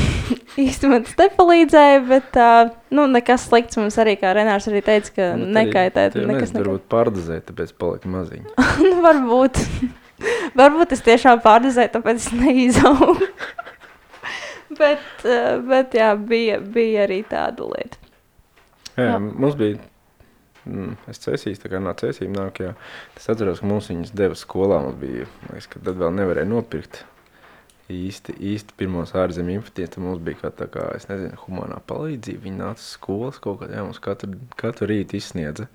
Īsti man tas nepalīdzēja, bet uh, nu, nekas slikts mums arī, kā Renārs arī teica, ka Nu, nekaitēt. Tur Nekas nezinu, varbūt pārdozēt, tāpēc palika maziņi. nu, varbūt. varbūt es tiešām pārdozēju, tāpēc es neizaugu. bet, uh, bet jā, bija, bija arī tāda lieta. Jā, Jā. mums bija. Mm, es cēsīs, tā kā no cēsīm nāk, jā. Es atceros, ka mums viņas deva skolā. Mums bija, liekas, ka tad vēl nevarēja nopirkt īsti, īsti pirmos ārzemju infekcijas. Tad mums bija kā tā kā, es nezinu, humanā palīdzība. Viņi nāca skolas kaut kādā, jā, mums katru, katru rītu izsniedza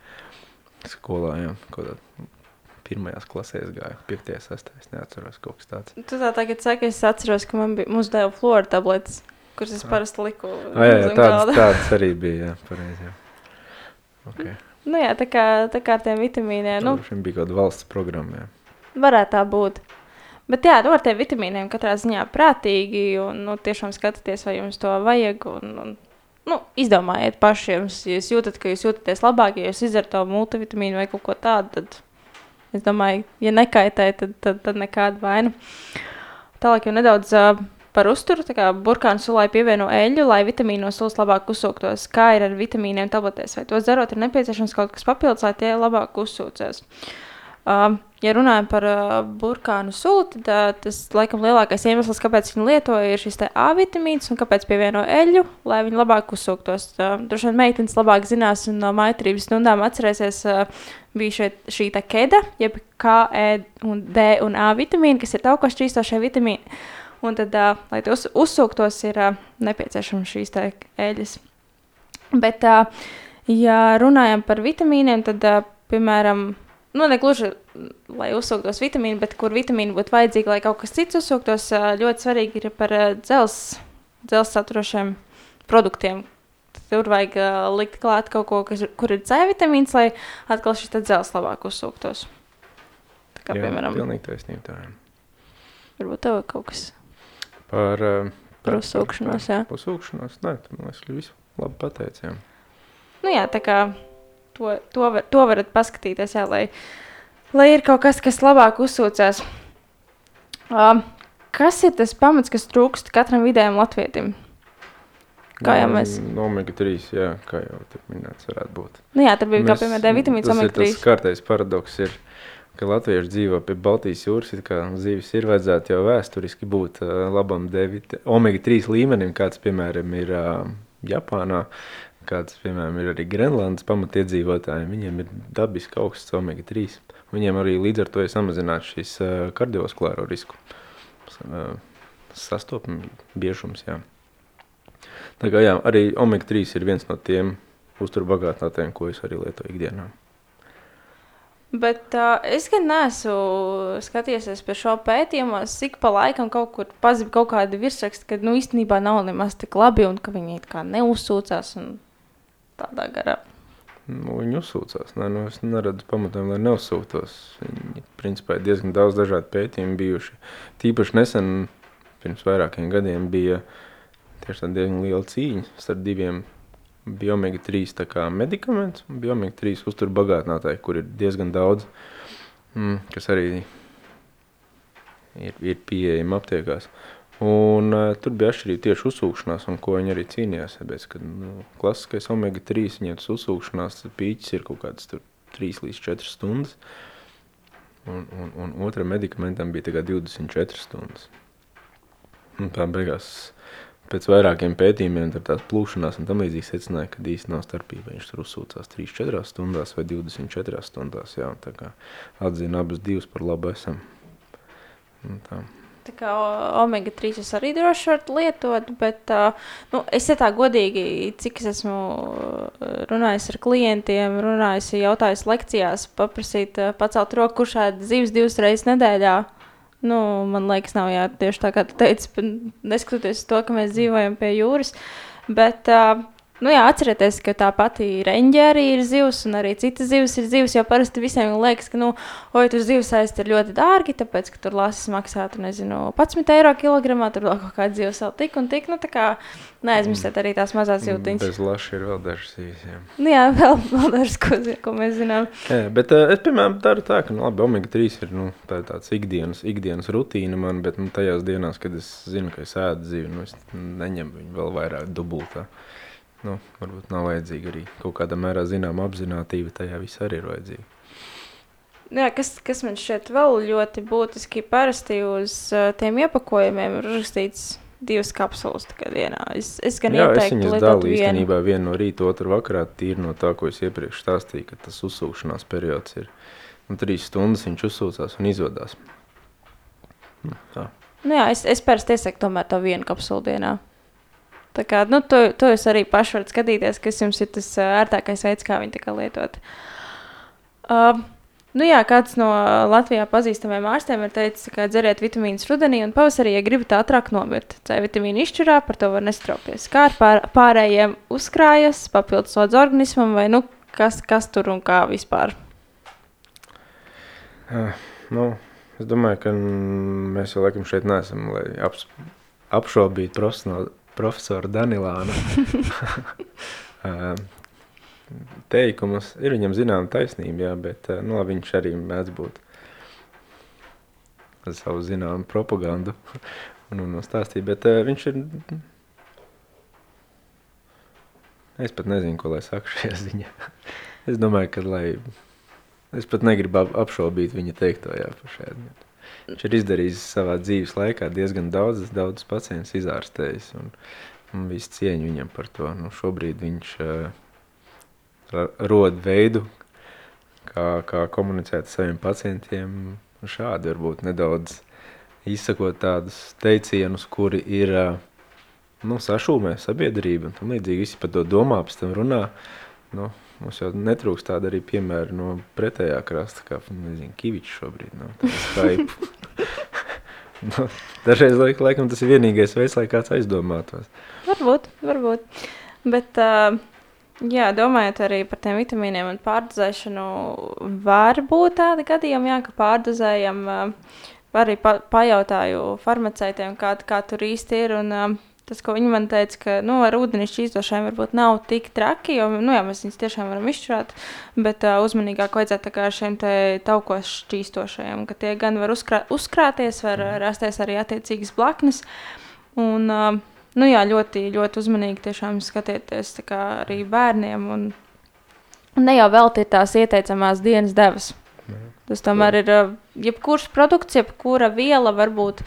skolā, jā, kaut kādā pirmajās klasēs gāja, 5. 6. es neatceros kaut kas tāds. Tu tā tagad saki, es atceros, ka man bija, mums deva flora tabletes, kuras es parasti liku. Ah, jā, jā, tāds, tāds arī bija, jā, pareizi, jā. Okay. Nu jā, tā kā, tā kā ar tiem vitamīniem, nu, Nu, bija kaut kāda valsts programma, jā. varētu tā būt. Bet jā, nu, ar tiem vitamīniem katrā ziņā prātīgi un nu, tiešām skatieties, vai jums to vajag. Un, un, nu, izdomājiet paši, ja jūs jūtat, ka jūs jūtaties labāk, ja jūs izdarat to multivitamīnu vai kaut ko tādu, tad es domāju, ja nekaitē, tad, tad, tad nekāda vaina. Tālāk jau nedaudz uh, par uzturu. Tā kā burkānu sulai pievieno eļļu, lai vitamīnos sulas labāk uzsūktos. Kā ir ar vitamīniem tabletēs? Vai to dzerot ir nepieciešams kaut kas papildus, lai tie labāk uzsūcās? Uh, ja runājam par uh, burkānu sulu, tad uh, tas laikam lielākais iemesls, kāpēc viņi lietoja, ir šis A vitamīns un kāpēc pievieno eļļu, lai viņi labāk uzsūktos. Uh, Droši vien meitenes labāk zinās un no maitrības stundām atcerēsies, uh, bija šeit, šī tā keda, jeb K, E un D un A vitamīni, kas ir taukos šķīstošie vitamīni. Un tad, uh, lai tos uzsūktos, ir uh, nepieciešams šīs eļļas. Bet, uh, ja runājam par vitamīniem, tad, uh, piemēram, nu, ne gluži, lai uzsūktos vitamīnu, bet kur vitamīni būtu vajadzīgi, lai kaut kas cits uzsūktos, ļoti svarīgi ir par dzels, dzels saturošiem produktiem. Tur vajag likt klāt kaut ko, kas, kur ir C vitamīns, lai atkal šis dzels labāk uzsūktos. Tā kā, Jā, piemēram, pilnīgi taisnība tā. varbūt tev kaut kas Par, uh, par uzsūkšanos, jā. Uzsūkšanos, nē, man liekas, visu labi pateicām. Nu jā, tā kā to, to, var, to varat paskatīties, jā, lai, lai ir kaut kas, kas labāk uzsūcās. Um, kas ir tas pamats, kas trūkst katram vidējam latvietim? Kā jau mēs- No omega 3, jā, kā jau tur minēts, varētu būt. Nu jā, tur bija kā Mēs- piemēram D vitamīns, omega 3. Tas kārtais paradoks ir, ka latvieši dzīvo pie Baltijas jūras, kā zīves ir vajadzētu jau vēsturiski būt uh, labam D vita- omega 3 līmenim, kāds, piemēram, ir uh, Japānā, kāds, piemēram, ir arī Grenlandes pamatiedzīvotājiem. Viņiem ir dabiski augsts omega 3. Viņiem arī līdz ar to ir samazināts šis uh, kardiovaskulāro risku. Uh, sastopami biežums, jā. Tā kā jā, arī omega 3 ir viens no tiem uzturbagātinātājiem, ko es arī lietoju ikdienā. Bet uh, es gan neesmu skatījies par šo pētījumu. Cik pa laikam kaut kur pazīst kaut kādu virsrakstu, ka nu, īstenībā nav nemaz tik labi un ka viņi kā neuzsūcās un tādā garā. Nu, viņi uzsūcās. Nē, nu, es neredzu pamatojumu, lai neuzsūtos. Viņi, principā, ir diezgan daudz dažādu pētījumu bijuši. Tīpaši nesen, pirms vairākiem gadiem, bija diezgan liela cīņa starp diviem biomega 3 tā kā medikamentus un biomega 3 uzturbagātinātāji, kur ir diezgan daudz, mm, kas arī ir, ir pieejami aptiekās. Un, uh, tur bija atšķirība tieši uzsūkšanās, un ko viņi arī cīnījās. Tāpēc, ka nu, klasiskais omega 3 viņiem tas uzsūkšanās pīķis ir kaut kāds tur 3 līdz 4 stundas. Un, un, un otram medikamentam bija tikai 24 stundas. Un tā beigās pēc vairākiem pētījumiem, tur tās plūšanās un tam līdzīgi secināja, ka īsti nav starpība. Viņš tur uzsūcās 3-4 stundās vai 24 stundās. Jā, tā kā atzina abas divas par labu esam. Un tā. Tā kā omega 3 es arī droši varu lietot, bet uh, nu, es tā godīgi, cik es esmu uh, runājis ar klientiem, runājis, jautājis lekcijās, paprasīt, uh, pacelt roku, kurš ēd zivs divas reizes nedēļā. Nu, man liekas, nav jā, tieši tā kā tu teici, neskatoties to, ka mēs dzīvojam pie jūras. Bet, uh, nu jā, atcerieties, ka tā pati reņģe arī ir zivs, un arī citas zivs ir zivs. Jo parasti visiem liekas, ka, nu, oi, tur zivs aizt ir ļoti dārgi, tāpēc, ka tur lasis maksā, tu nezinu, 11 eiro kilogramā, tur vēl kaut kāda zivs vēl tik un tik. Nu, tā kā neaizmirstiet arī tās mazās zivtiņas. Bez laša ir vēl dažas īsi. Jā. Nu, jā, vēl, vēl dažas, ko, ko mēs zinām. Jā, bet uh, es, piemēram, daru tā, ka, nu, labi, omega 3 ir, nu, tā tāds ikdienas, ikdienas rutīna man, bet, nu, tajās dienās, kad es zinu, ka es ēdu zivi, nu, es neņemu viņu vēl vairāk dubultā. Nu, varbūt nav vajadzīga arī kaut kādā mērā zinām apzinātība, tajā viss arī ir vajadzīga. Nu Jā, kas, kas man šķiet vēl ļoti būtiski, parasti uz uh, tiem iepakojumiem ir rakstīts divas kapsulas dienā. Es, es gan Jā, es ieteiktu viņas lietot dalu īstenībā vienu no rīta, otru vakarā, tīri no tā, ko es iepriekš stāstīju, ka tas uzsūkšanās periods ir, un trīs stundas viņš uzsūcās un izvadās. Nu, tā. Nu, jā, es, es parasti iesaku tomēr to vienu kapsulu dienā. Tā kā, nu, to, to jūs arī paši varat skatīties, kas jums ir tas ērtākais veids, kā viņu kā lietot. Uh, nu jā, kāds no Latvijā pazīstamiem ārstiem ir teicis, ka dzeriet vitamīnus rudenī un pavasarī, ja gribat ātrāk nomirt. C vitamīnu izšķirā, par to var nestraukties. Kā ar pār, pārējiem uzkrājas, papildus slodzi organismam vai nu, kas, kas tur un kā vispār. Uh, nu, es domāju, ka mēs jau laikam šeit neesam, lai aps, apšaubītu profesionāli- profesoru Danilānu uh, teikumus. Ir viņam zinām taisnība, jā, bet nu, viņš arī mēdz būt ar savu zināmu propagandu un, un stāstīt, bet uh, viņš ir, es pat nezinu, ko lai saku šajā ziņā. es domāju, ka lai Es pat negribu ap- apšaubīt viņa teikto, jā, par šādu. Viņš ir izdarījis savā dzīves laikā diezgan daudz, daudz pacientus izārstējis, un, un visu cieņu viņam par to. Nu, šobrīd viņš uh, rod veidu, kā, kā komunicēt ar saviem pacientiem, un šādi varbūt nedaudz izsakot tādus teicienus, kuri ir uh, nu, sašūmē sabiedrība, tam līdzīgi. Visi par to domā, pēc tam runā, nu, Mums jau netrūkst tāda arī piemēra no pretējā krasta, kā nezinu, Kivičs šobrīd. No, Skype. no, dažreiz laik, laikam tas ir vienīgais veids, lai kāds aizdomātos. Varbūt, varbūt. Bet, uh, jā, domājot arī par tiem vitamīniem un pārdozēšanu, var būt tādi gadījumi, jā, ka pārdozējam. Uh, arī pa, pajautāju farmaceitiem, kā, kā tur īsti ir. Un, uh, Tas, ko viņi man teica, ka nu, ar ūdeni šķīstošiem varbūt nav tik traki, jo nu, jā, mēs viņus tiešām varam izšķirāt, bet uh, uzmanīgāk vajadzētu ar šiem taukos šķīstošajiem, ka tie gan var uzkrā, uzkrāties, var uh, rasties arī attiecīgas blaknes. Un, uh, nu, jā, ļoti, ļoti uzmanīgi tiešām skatieties arī bērniem. Un, un ne jau veltīt tās ieteicamās dienas devas. Tas tomēr ir jebkurš produkts, jebkura viela var būt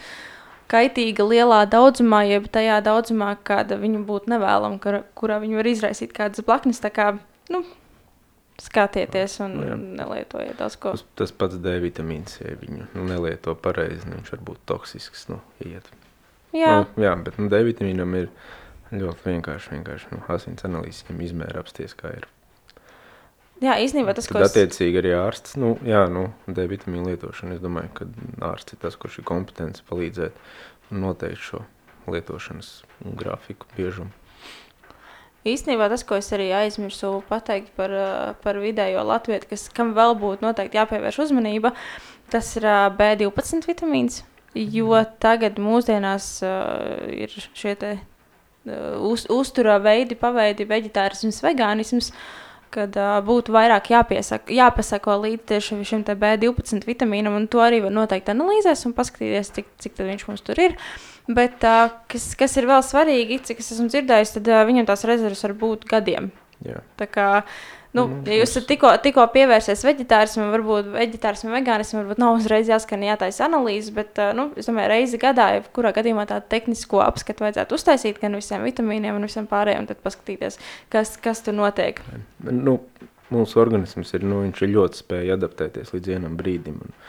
kaitīga lielā daudzumā, jeb tajā daudzumā, kāda viņa būtu nevēlama, kur, kurā viņa var izraisīt kādas blaknes. Tā kā, nu, skatieties un jā. nelietojiet daudz ko. Tas, tas pats D vitamīns, ja viņu nu, nelieto pareizi, viņš var būt toksisks. Nu, iet. Jā. Nu, jā, bet nu, D vitamīnam ir ļoti vienkārši, vienkārši nu, asins analīzes viņam izmēra apsties, kā ir. Jā, īstenībā tas, ko es... attiecīgi arī ārsts, nu, jā, nu, D vitamīnu lietošana, es domāju, ka ārsts ir tas, kurš ir kompetents palīdzēt noteikt šo lietošanas grafiku biežumu. Īstenībā tas, ko es arī aizmirsu pateikt par, par vidējo latviešu, kas kam vēl būtu noteikti jāpievērš uzmanība, tas ir B12 vitamīns. Jo tagad mūsdienās uh, ir šie te, uh, uz, uzturā veidi, paveidi, vegetārisms, vegānisms. Uh, kad uh, būtu vairāk jāpiesaka, jāpasako līdzi šim B12 vitamīnam, un to arī var noteikti analīzēs un paskatīties, cik, cik viņš mums tur ir. Bet, uh, kas, kas ir vēl svarīgi, cik es esmu dzirdējis, tad uh, viņam tās rezerves var būt gadiem. Jā. Tā kā Nu, mm, ja jūs tikko, tikko pievērsies vegetārismam, varbūt vegetārismam, vegānismam, varbūt nav uzreiz jāskan jātaisa analīze, bet, nu, es domāju, reizi gadā, ja kurā gadījumā tādu tehnisko apskatu vajadzētu uztaisīt gan visiem vitamīniem un visam pārējiem, un tad paskatīties, kas, kas tur notiek. Nu, mūsu organisms ir, nu, ir ļoti spēja adaptēties līdz vienam brīdim. Un,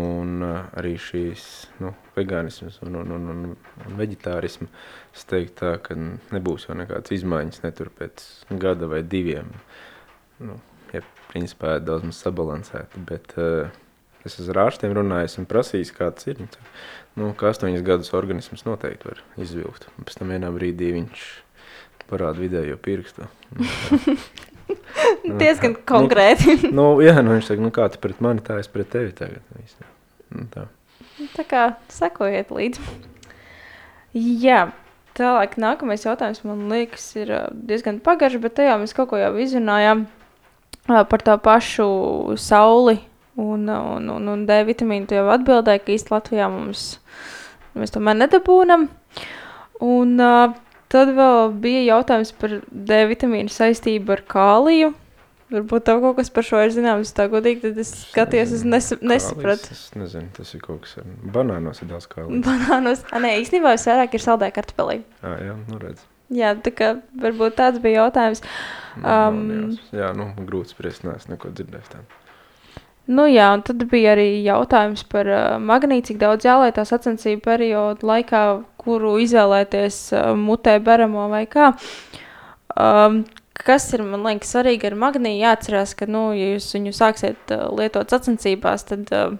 un arī šīs nu, vegānisms un, un, un, un, un vegetārisms, es teiktu tā, ka nebūs jau nekādas izmaiņas netur pēc gada vai diviem. Uh, nu, ja principā ir daudz maz sabalansēti, bet uh, es ar ārstiem runājis un prasījis, kāds ir. Nu, ka astoņas gadus organisms noteikti var izvilkt. Un pēc tam vienā brīdī viņš parāda vidējo pirkstu. Nu, Diezgan konkrēti. nu, nu, jā, nu, viņš saka, nu kā tu pret mani, tā es pret tevi tagad. Nu, tā. tā kā sekojiet līdzi. Jā, tālāk nākamais jautājums man liekas ir diezgan pagarš, bet tajā mēs kaut ko jau izrunājām par to pašu sauli un, un, un, un D vitamīnu. Tu jau atbildēji, ka īstenībā Latvijā mums mēs tomēr nedabūnam. Un uh, tad vēl bija jautājums par D vitamīnu saistību ar kāliju. Varbūt tev kaut kas par šo ir zināms, tā godīgi, tad es skatījos, es nes, nesapratu. Es nezinu, tas ir kaut kas ar banānos ir daudz kālijas. Banānos, a, nē, īstenībā vairāk ir saldē kartupelī. Jā, jā, nu redz. Jā, tā kā varbūt tāds bija jautājums. Um, um, jā, nu, grūti spriest, neesmu neko dzirdējis tādu. Nu jā, un tad bija arī jautājums par uh, magnītu, cik daudz jālietā sacensību periodu laikā, kuru izvēlēties uh, mutē beramo vai kā. Um, kas ir, man liekas, svarīgi ar magnītu, jāatcerās, ka, nu, ja jūs viņu sāksiet uh, lietot sacensībās, tad, uh,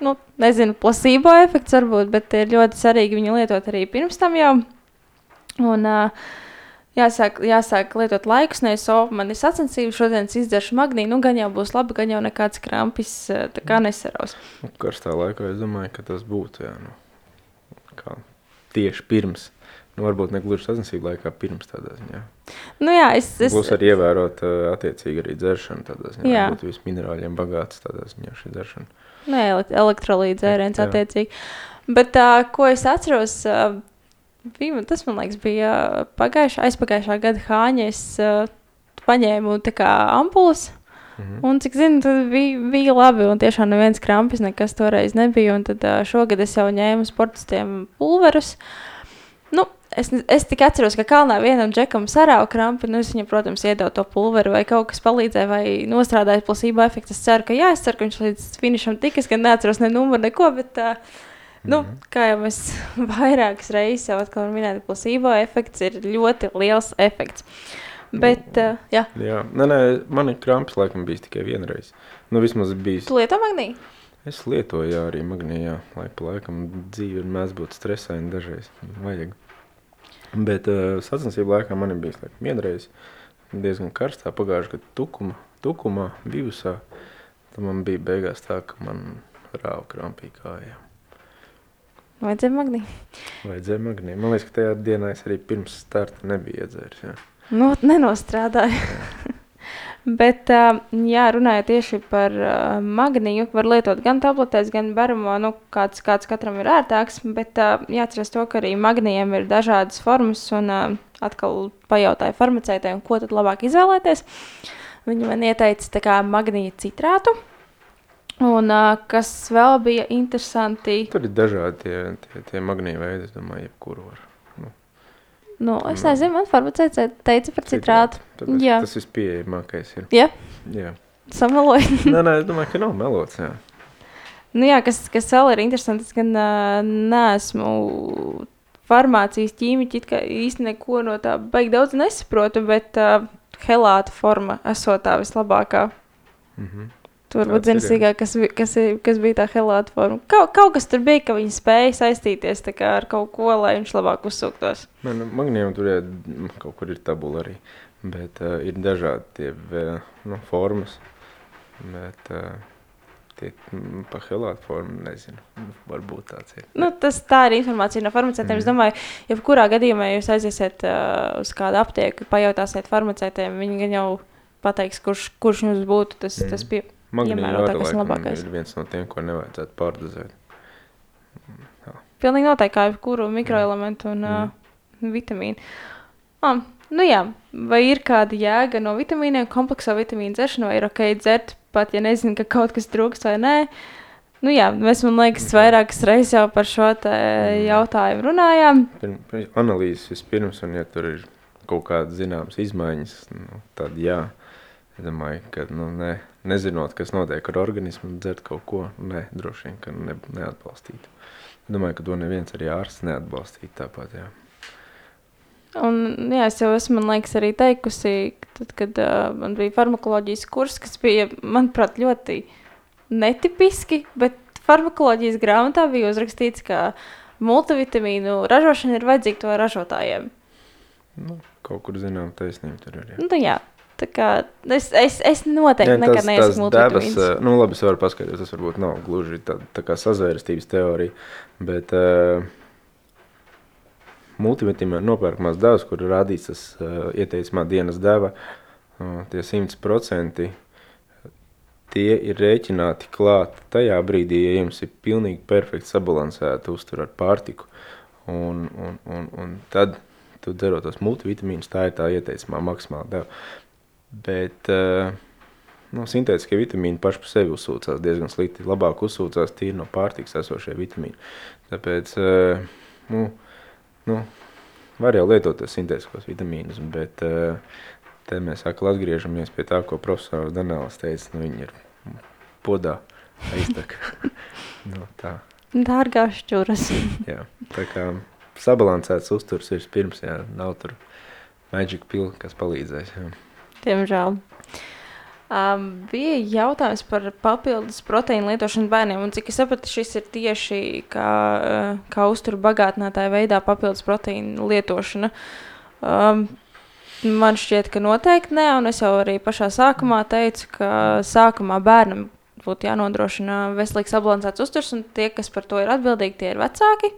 nu, nezinu, plasībo efekts varbūt, bet ir ļoti svarīgi viņu lietot arī pirms tam jau. Un, uh, jāsāk, jāsāk lietot laikus, nevis oh, man ir sacensības, šodien izdzeršu magnīnu, nu gan jau būs labi, gan jau nekāds krampis tā kā nesaraus. Nu, karstā laikā es domāju, ka tas būtu, jā, nu, kā tieši pirms. Nu, varbūt ne gluži sacensību laikā, pirms tādā ziņā. Nu, jā, es, es... Būs arī ievērot attiecīgi arī dzeršanu tādā ziņā. Jā. Būtu viss minerāļiem bagāts tādā ziņā šī dzeršana. Nē, elektrolīdz dzēriens attiecīgi. Bet uh, ko es atceros, bija, tas man liekas, bija pagājušā, aizpagājušā gada hāņa. Es uh, paņēmu tā kā ampulas Mhm. Un, cik zinu, tad bija, bija labi. Un tiešām neviens krampis nekas toreiz nebija. Un tad uh, šogad es jau ņēmu sportistiem pulverus. Nu, es, es tikai atceros, ka kalnā vienam džekam sarāva krampi. Nu, es viņam, protams, iedevu to pulveru, vai kaut kas palīdzēja, vai nostrādāja plasību efektu. Es ceru, ka jā, es ceru, ka viņš līdz finišam tika. Es gan neatceros ne numuru, neko. Bet, uh, Nu, -hmm. Kā jau mēs vairākas reizes jau minējām, plasīvo efekts ir ļoti liels efekts. Bet, uh, jā, jā. Nē, nē, man ir krampis, laikam, bijis tikai vienreiz. Nu, vismaz bijis. Tu lieto magnīju? Es lietoju jā, arī magnīju, lai pa laikam dzīve ir mēdz būt stresaini dažreiz. Vajag. Bet uh, sacensību laikā man ir bijis laikam, vienreiz diezgan karstā pagājušajā gadā tukuma, tukumā, bijusā. Tad man bija beigās tā, ka man rāva krampī kājām. Vajadzēja magnīju. Vajadzēja magnīju. Man liekas, ka tajā dienā es arī pirms starta nebiju iedzēris. Jā. Nu, nenostrādāju. Bet, jā, runājot tieši par magnīju, var lietot gan tabletēs, gan baramo, nu, kāds, kāds katram ir ērtāks. Bet jāatcerās to, ka arī magnījiem ir dažādas formas, un atkal pajautāju farmaceitēm, ko tad labāk izvēlēties. Viņi man ieteica magnīja citrātu, Un kas vēl bija interesanti? Tur ir dažādi tie, tie, tie magnīti veidi, es domāju, jebkuru var. Nu. Nu, es no. nezinu, man farmaceits teica par citrātu. Jā. Tas vispieejamākais ir. Jā? Jā. Sameloju. nē, nē, es domāju, ka nav melots, jā. Nu jā, kas, kas vēl ir interesanti, es gan uh, neesmu farmācijas ķīmiķi, kā īsti neko no tā baigi daudz nesaprotu, bet uh, helāta forma esot tā vislabākā. Mm Tu varbūt zini sīkāk, kas, kas, kas bija tā helāta forma. Kaut, kaut kas tur bija, ka viņi spēja saistīties ar kaut ko, lai viņš labāk uzsūktos. Man, magnējumam tur ir, kaut kur ir tabula arī, bet uh, ir dažādi tie nu, formas. Bet, uh, Tie pa helātu formu nezinu. Varbūt tāds ir. Nu, tas tā ir informācija no farmaceitiem. Mm. Es domāju, jebkurā gadījumā, ja jūs aiziesiet uh, uz kādu aptieku, pajautāsiet farmaceitiem, viņi jau pateiks, kurš, kurš jums būtu tas, mm. tas pie, Magnīts ir viens no tiem, ko nevajadzētu pārdozēt. Pilnīgi noteikti kā jebkuru mikroelementu un mm. uh, vitamīnu. Ah, nu jā, vai ir kāda jēga no vitamīniem, komplekso vitamīnu dzeršana, vai ir ok dzert, pat ja nezinu, ka kaut kas trūkst vai nē. Nu jā, mēs, man liekas, vairākas reizes jau par šo mm. jautājumu runājām. Analīzes vispirms, un ja tur ir kaut kādas zināmas izmaiņas, nu, tad jā. Es domāju, ka nu, ne, nezinot, kas notiek ar organismu, dzert kaut ko, ne, droši vien, ka ne, neatbalstītu. Domāju, ka to neviens arī ārsts neatbalstītu tāpat, jā. Un, jā, es jau esmu, man liekas, arī teikusi, tad, kad uh, man bija farmakoloģijas kurs, kas bija, manuprāt, ļoti netipiski, bet farmakoloģijas grāmatā bija uzrakstīts, ka multivitamīnu ražošana ir vajadzīga to ražotājiem. Nu, kaut kur zinām taisnība tur arī. Nu, jā. Tā kā es, es, es noteikti ja, nekad neesmu multivitamīns. Debas, nu, labi, es varu paskaidrot, tas varbūt nav gluži tā, tā kā sazvērstības teorija, bet uh, multivitamīna nopērkamās devas, kur ir rādīts tas uh, ieteicamā dienas deva, uh, tie 100%, tie ir rēķināti klāt tajā brīdī, ja jums ir pilnīgi perfekti sabalansēta uztura ar pārtiku, un, un, un, un tad tu dzerot tos multivitamīnus, tā ir tā ieteicamā maksimāla deva. Bet uh, nu, sintētiskie vitamīni paši par sevi uzsūcās diezgan slikti. Labāk uzsūcās tīri no pārtikas esošie vitamīni. Tāpēc uh, nu, nu, var jau lietot sintētiskos vitamīnus, bet uh, te mēs atkal atgriežamies pie tā, ko profesors Danēls teica. Nu, viņi ir podā aiztaka. nu, tā. Dārgās šķuras. jā, tā kā sabalansēts uzturs ir pirms, jā, nav tur magic pill, kas palīdzēs. Jā. Diemžēl. Um, bija jautājums par papildus proteīnu lietošanu bērniem. Un, cik es sapratu, šis ir tieši kā, uh, kā uzturu bagātinātāja veidā papildus proteīnu lietošana. Um, man šķiet, ka noteikti nē, un es jau arī pašā sākumā teicu, ka sākumā bērnam būtu jānodrošina veselīgs sabalansēts uzturs, un tie, kas par to ir atbildīgi, tie ir vecāki.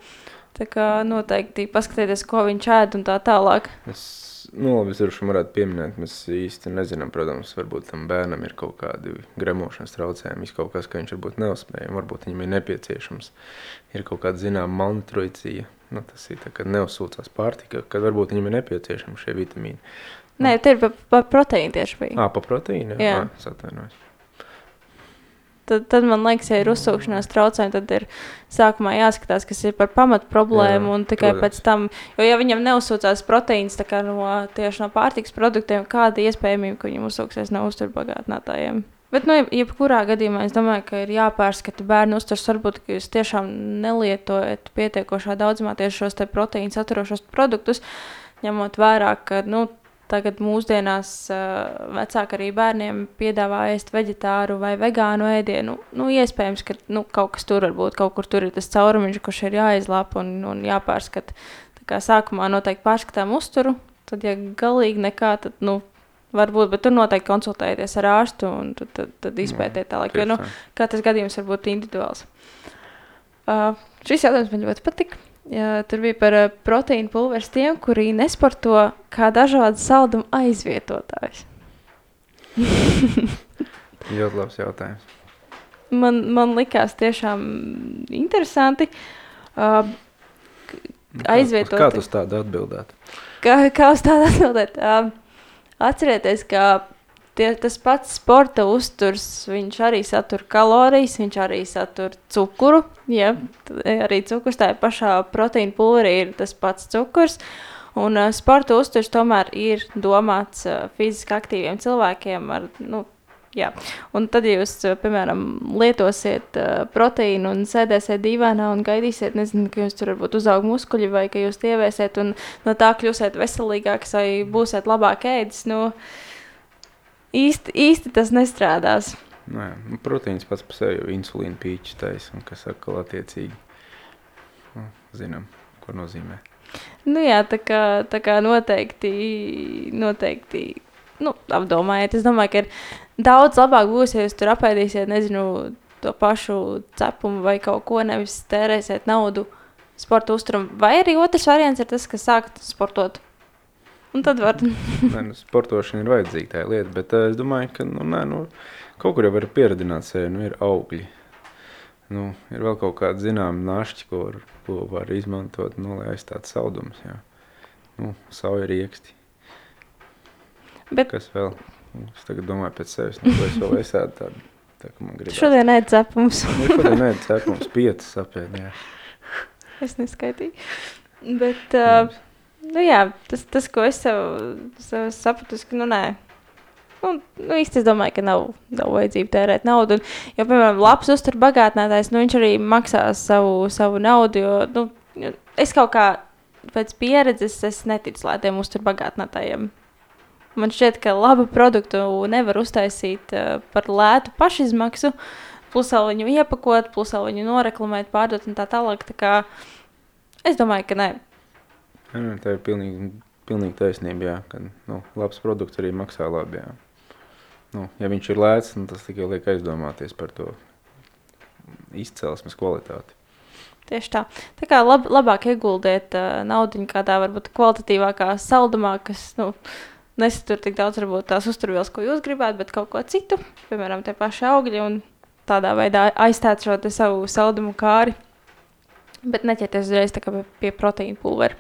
Tā kā noteikti paskatieties, ko viņš ēd un tā tālāk. Es nu, droši varētu pieminēt, mēs īsti nezinām, protams, varbūt tam bērnam ir kaut kādi gremošanas traucējumi, kaut kas, ka viņš varbūt neuzspēja, varbūt viņam ir nepieciešams, ir kaut kāda zināma malnutricija, nu, tas ir tā, kad neuzsūcās pārtika, kad varbūt viņam ir nepieciešami šie vitamīni. Nē, te ir par pa proteīnu tieši bija. Ā, pa proteīnu? Jā. Jā. Atvainojos. Tad, tad man liekas, ja ir uzsūkšanās traucējumi, tad ir sākumā jāskatās, kas ir par pamatu problēmu. Jā, tikai protams. pēc tam, jo ja viņam neuzsūcās proteīns no, tieši no pārtikas produktiem, kāda iespējamība, ka viņam uzsūksies no uzturbagātinātājiem. Bet, nu, jeb- jebkurā gadījumā es domāju, ka ir jāpārskata bērnu uzturs. Varbūt, jūs tiešām nelietojat pietiekošā daudzumā tieši šos te proteīnu saturošos produktus, ņemot vērā, ka nu, tagad mūsdienās uh, vecāki arī bērniem piedāvā ēst vegetāru vai vegānu ēdienu. Nu, iespējams, ka nu, kaut kas tur var būt, kaut kur tur ir tas caurumiņš, kurš ir jāizlāpa un, un jāpārskata. Tā kā sākumā noteikti pārskatām uzturu, tad, ja galīgi nekā, tad, nu, varbūt, bet tur noteikti konsultējieties ar ārstu un tad, tad, tad izpētiet tālāk, jo, nu, katrs gadījums var būt individuāls. Uh, šis jautājums man ļoti patika. Jā, tur bija par uh, proteīnu pulveris tiem, kuri nesporto kā dažādu saldumu aizvietotājus. Ļoti labs jautājums. Man, man likās tiešām interesanti. Uh, Nu, kā- Aizvietot- Kā tu uz tādu atbildētu? kā, kā uz tādu atbildēt? Uh, atcerieties, ka tie, tas pats sporta uzturs, viņš arī satur kalorijas, viņš arī satur cukuru. Ja, arī cukurs tajā pašā proteīna pulverī ir tas pats cukurs. Un uh, sporta uzturs tomēr ir domāts uh, fiziski aktīviem cilvēkiem ar nu, Jā. Un tad, ja jūs, eh, piemēram, lietosiet uh, proteīnu un sēdēsiet dīvainā un gaidīsiet, nezinu, ka jums tur varbūt uzaug muskuļi vai ka jūs tievēsiet un no tā kļūsiet veselīgāks vai būsiet labāk ēdis, nu, īsti, īsti tas nestrādās. Nē, nu, proteīns pats par sevi insulīna pīķis taisa, kas atkal attiecīgi, nu, zinām, ko nozīmē. Nu, jā, tā kā, tā kā noteikti, noteikti nu, apdomājiet. Es domāju, ka ir daudz labāk būs, ja jūs tur apēdīsiet, nezinu, to pašu cepumu vai kaut ko, nevis tērēsiet naudu sporta uzturam. Vai arī otrs variants ir tas, ka sākat sportot. Un tad var. Nē, nu, sportošana ir vajadzīga tā lieta, bet uh, es domāju, ka nu, nē, nu, kaut kur jau var pieredzināt sevi, nu, ir augļi. Nu, ir vēl kaut kāda zināma našķi, ko var, ko var izmantot, nu, lai aizstātu saldumus. Jā. Nu, sauja rieksti. Bet Kas vēl? Nu, Es tagad domāju pēc sevis, nu, ko es vēl esādu tādu, tā ka man gribas. šodien ēd cepums. Nu, šodien nē, cepums piecas apēd, jā. es neskaitīju. Bet, uh, nu jā, tas, tas, ko es sev, sev sapratu, ka, nu nē. Nu, nu, īsti es domāju, ka nav, nav vajadzība tērēt naudu. Un, jo, piemēram, labs uztur bagātinātājs, nu, viņš arī maksās savu, savu naudu. Jo, nu, es kaut kā pēc pieredzes es neticu lētiem uztur bagātinātājiem. Man šķiet, ka labu produktu nevar uztaisīt uh, par lētu pašizmaksu, plus vēl viņu iepakot, plus vēl viņu noreklamēt, pārdot un tā tālāk. Tā kā es domāju, ka nē. Nē, Tā ir pilnīgi, pilnīgi taisnība, jā, ka nu, labs produkts arī maksā labi. Jā. Nu, ja viņš ir lēts, nu, tas tikai liek aizdomāties par to izcelsmes kvalitāti. Tieši tā. Tā kā lab, labāk ieguldiet uh, naudu kādā varbūt kvalitatīvākā saldumā, kas nu, nesatur tik daudz varbūt tās uzturvielas, ko jūs gribētu, bet kaut ko citu, piemēram, tie paši augļi un tādā veidā aizstāt šo savu saldumu kāri. Bet neķerties uzreiz pie proteīna pulvera.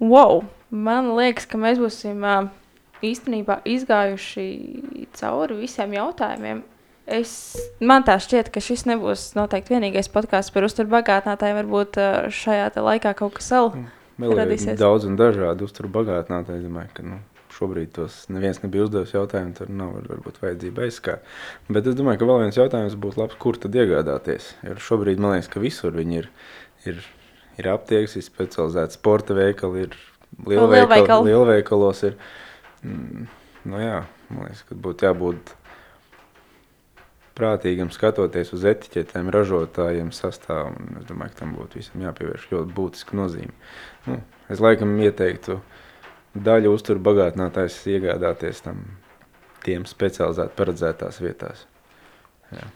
Wow! Man liekas, ka mēs būsim īstenībā izgājuši cauri visiem jautājumiem. Es, man tā šķiet, ka šis nebūs noteikti vienīgais podkāsts par uzturbagātinātāju. Varbūt šajā laikā kaut kas vēl. Vēl ir Radīsies. daudz un dažādi uzturu bagātinātāji. Es domāju, ka nu, šobrīd tos neviens nebija uzdevis jautājumu, tur nav var- varbūt vajadzība aizskāt. Bet es domāju, ka vēl viens jautājums būtu labs, kur tad iegādāties. Jo šobrīd man liekas, ka visur viņi ir. ir Ir aptiekas, ir specializēti sporta veikali, ir lielveikali. Lielveikalos ir. Mm, nu jā, man liekas, ka būtu jābūt prātīgam skatoties uz etiķetēm, ražotājiem, sastāvam. Es domāju, ka tam būtu visam jāpievērš ļoti būtiska nozīme. Nu, es laikam ieteiktu daļu uzturu bagātinātājs iegādāties tam tiem specializēti paredzētās vietās. Jā.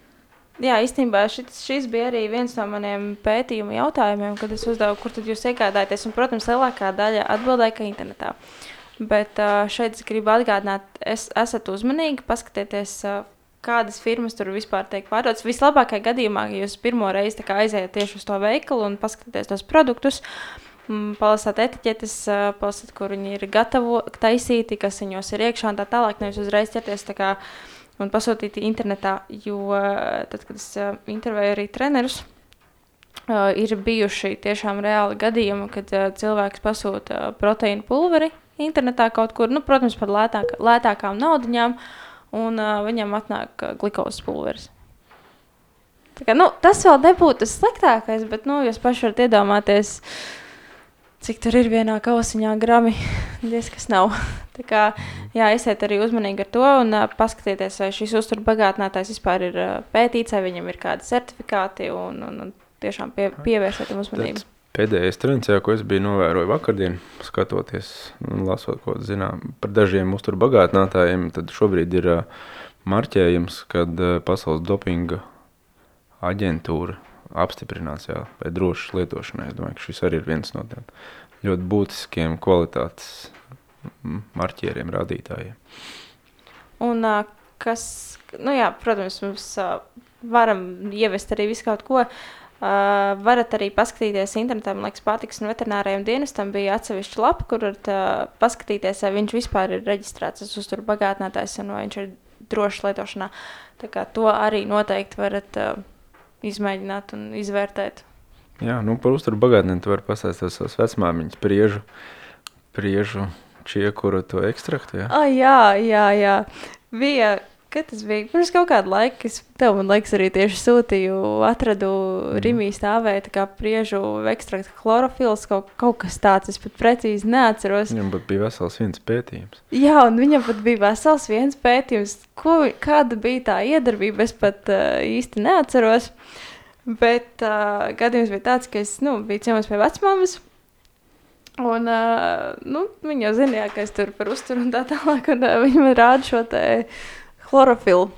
Jā, īstenībā šis, šis bija arī viens no maniem pētījuma jautājumiem, kad es uzdevu, kur tad jūs iegādājaties. Un, protams, lielākā daļa atbildēja, ka internetā. Bet šeit es gribu atgādināt, es, esat uzmanīgi, paskatieties, kādas firmas tur vispār tiek pārdotas. Vislabākajā gadījumā, ja jūs pirmo reizi aizējat tieši uz to veikalu un paskatieties tos produktus, mm, palasāt etiķetes, palasāt, kur viņi ir gatavi taisīti, kas viņos ir iekšā un tā tālāk. Nevis uzreiz ķerties tā kā un pasūtīt internetā, jo uh, tad, kad es uh, intervēju arī trenerus, uh, ir bijuši tiešām reāli gadījumi, kad uh, cilvēks pasūta uh, proteīnu pulveri internetā kaut kur, nu, protams, par lētāk, lētākām naudiņām, un uh, viņam atnāk uh, glukozes pulveris. Kā, nu, tas vēl nebūtu tas sliktākais, bet nu, jūs paši varat iedomāties, cik tur ir vienā kausiņā grami. Diez kas nav. Tā kā, jā, esiet arī uzmanīgi ar to un uh, paskatieties, vai šis uzturbagātinātājs vispār ir uh, pētīts, vai viņam ir kādi certifikāti un, un, un tiešām pie, pievērsiet tam uzmanību. Tad Pēdējais trends, jā, ko es biju novērojis vakardien, skatoties un lasot, ko zinām par dažiem uzturbagātinātājiem, tad šobrīd ir uh, marķējums, kad uh, Pasaules dopinga aģentūra apstiprināts jā, vai drošas lietošanai. Es domāju, ka šis arī ir viens no tiem ļoti būtiskiem kvalitātes marķieriem, rādītājiem. Un kas, nu jā, protams, mums varam ievest arī visu kaut ko. Uh, varat arī paskatīties internetā, man liekas, pārtiks un veterinārajam dienestam bija atsevišķa lapa, kur varat uh, paskatīties, vai viņš vispār ir reģistrēts uz uzturu bagātinātājs un vai viņš ir drošs lietošanā. Tā kā to arī noteikti varat uh, izmēģināt un izvērtēt. Jā, nu par uzturu bagātnēm tu vari pastāstīt savas vecmāmiņas priežu, priežu čiekuru to ekstraktu, jā? Ah, jā, jā, jā. Bija Kad tas bija? Pirms kaut kāda laika, es tev, man liekas, arī tieši sūtīju, atradu mm. Rimī stāvēja tā kā priežu ekstrakta chlorofils, kaut, kaut kas tāds, es pat precīzi neatceros. Viņam pat bija vesels viens pētījums. Jā, un viņam pat bija vesels viens pētījums, ko, kāda bija tā iedarbība, es pat uh, īsti neatceros. Bet uh, gadījums bija tāds, ka es nu, biju ciemos pie vecmāmas, Un, uh, nu, viņa jau zināja, ka es tur par uzturu un tā tālāk, un uh, viņa man rāda šo te chlorofilu.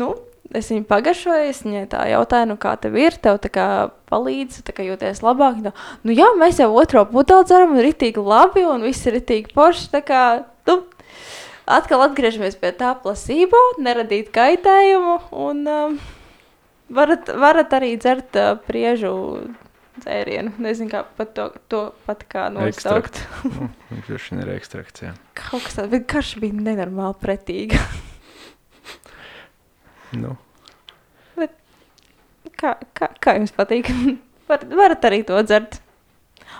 Nu, es viņu pagaršoju, es viņai tā jautāju, nu, kā tev ir, tev tā kā palīdz, tā kā jūties labāk. Nu, nu jā, mēs jau otro pudeli dzeram, un ritīgi labi, un viss ir ritīgi forši. Tā kā, nu, atkal atgriežamies pie tā plasībo, neradīt kaitējumu, un um, varat, varat arī dzert uh, priežu dzērienu. Nezinu, kā pat to, to pat kā nosaukt. Viņš nu, ir ekstrakts, jā. Kaut kas tāds, bet karš bija nenormāli pretīgi. Nu. Bet, kā, kā, kā jums patīk? Var, varat arī to dzert.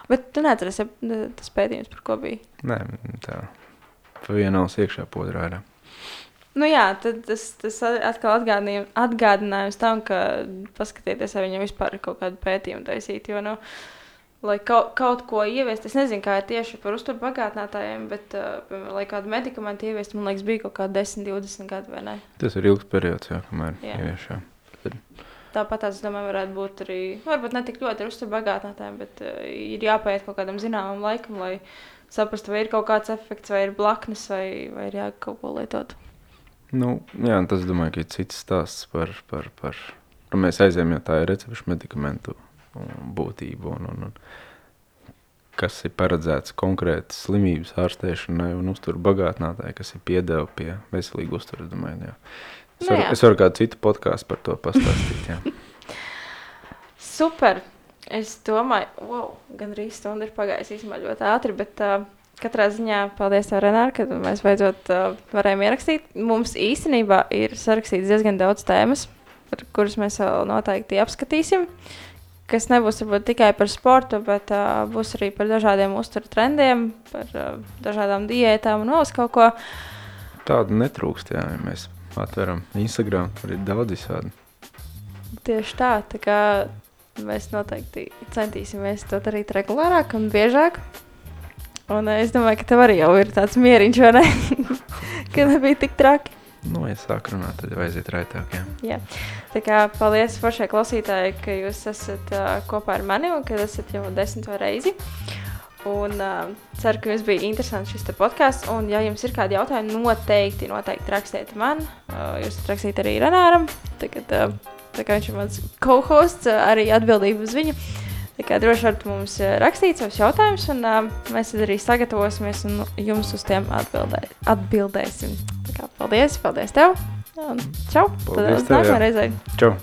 Bet tu neatceries, ja tas pētījums, par ko bija? Nē, tā. Pa vienals iekšā podrā ir. Nu jā, tad tas, tas atkal atgādinājums tam, ka paskatieties, vai viņam vispār ir kaut kāda pētījuma taisīt, jo, nu, lai kaut, kaut ko ieviest, es nezinu, kā ir tieši par uzturu bagātinātājiem, bet, uh, lai kādu medikamentu ieviest, man liekas, bija kaut kā 10, 20 gadi, vai ne? Tas ir ilgs periods, jā, kamēr ievieš. Tāpat, es domāju, varētu būt arī, varbūt ne tik ļoti ar uzturu bagātinātājiem, bet uh, ir jāpaiet kaut kādam zināmam laikam, lai saprastu, vai ir kaut kāds efekts, vai ir blaknes, vai, vai ir jāgaut kaut ko lietot. Nu, jā, tas, domāju, ir cits stāsts par, par, par, par mēs aizējām, ja tā ir recepšu medikamentu būtību un, un, un kas ir paredzēts konkrētas slimības ārstēšanai un uzturu bagātinātāji, kas ir piedeva pie veselīgu uzturu. Es, nu, varu, es varu kādu citu podkāstu par to pastāstīt. Super! Es domāju, wow, gan arī stunda ir pagājusi īstenībā ļoti ātri, bet uh, Katrā ziņā paldies, Renāri, ka mēs beidzot uh, varējām ierakstīt. Mums īstenībā ir sarakstīts diezgan daudz tēmas, kuras mēs vēl noteikti apskatīsim. Kas nebūs varbūt, tikai par sportu, bet uh, būs arī par dažādiem uzturu trendiem, par uh, dažādām diētām un vēl kaut ko. Tādu netrūkst, jā, ja mēs atveram Instagram, tur ir daudz visādi. Tieši tā, tā kā mēs noteikti centīsimies to darīt regulārāk un biežāk. Un uh, es domāju, ka tev arī jau ir tāds mieriņš, vai ne? ka nebija tik traki. Nu, ja sāk runāt, tad jau aiziet raitāk, jā. jā. Tā kā paldies pašai klausītājai, ka jūs esat uh, kopā ar mani un ka esat jau desmito reizi. Un uh, ceru, ka jums bija interesants šis podkāsts. Un, ja jums ir kādi jautājumi, noteikti, noteikti rakstiet man. Uh, jūs rakstīt arī Renāram. Tagad, uh, tā kā viņš ir mans co-hosts, uh, arī atbildība uz viņu. Tā kā droši varat mums rakstīt savus jautājumus, un uh, mēs arī sagatavosimies un jums uz tiem atbildē, atbildēsim. Paldies, paldies tev! Un čau! Paldies Tad tev, nākamā reizē! Čau!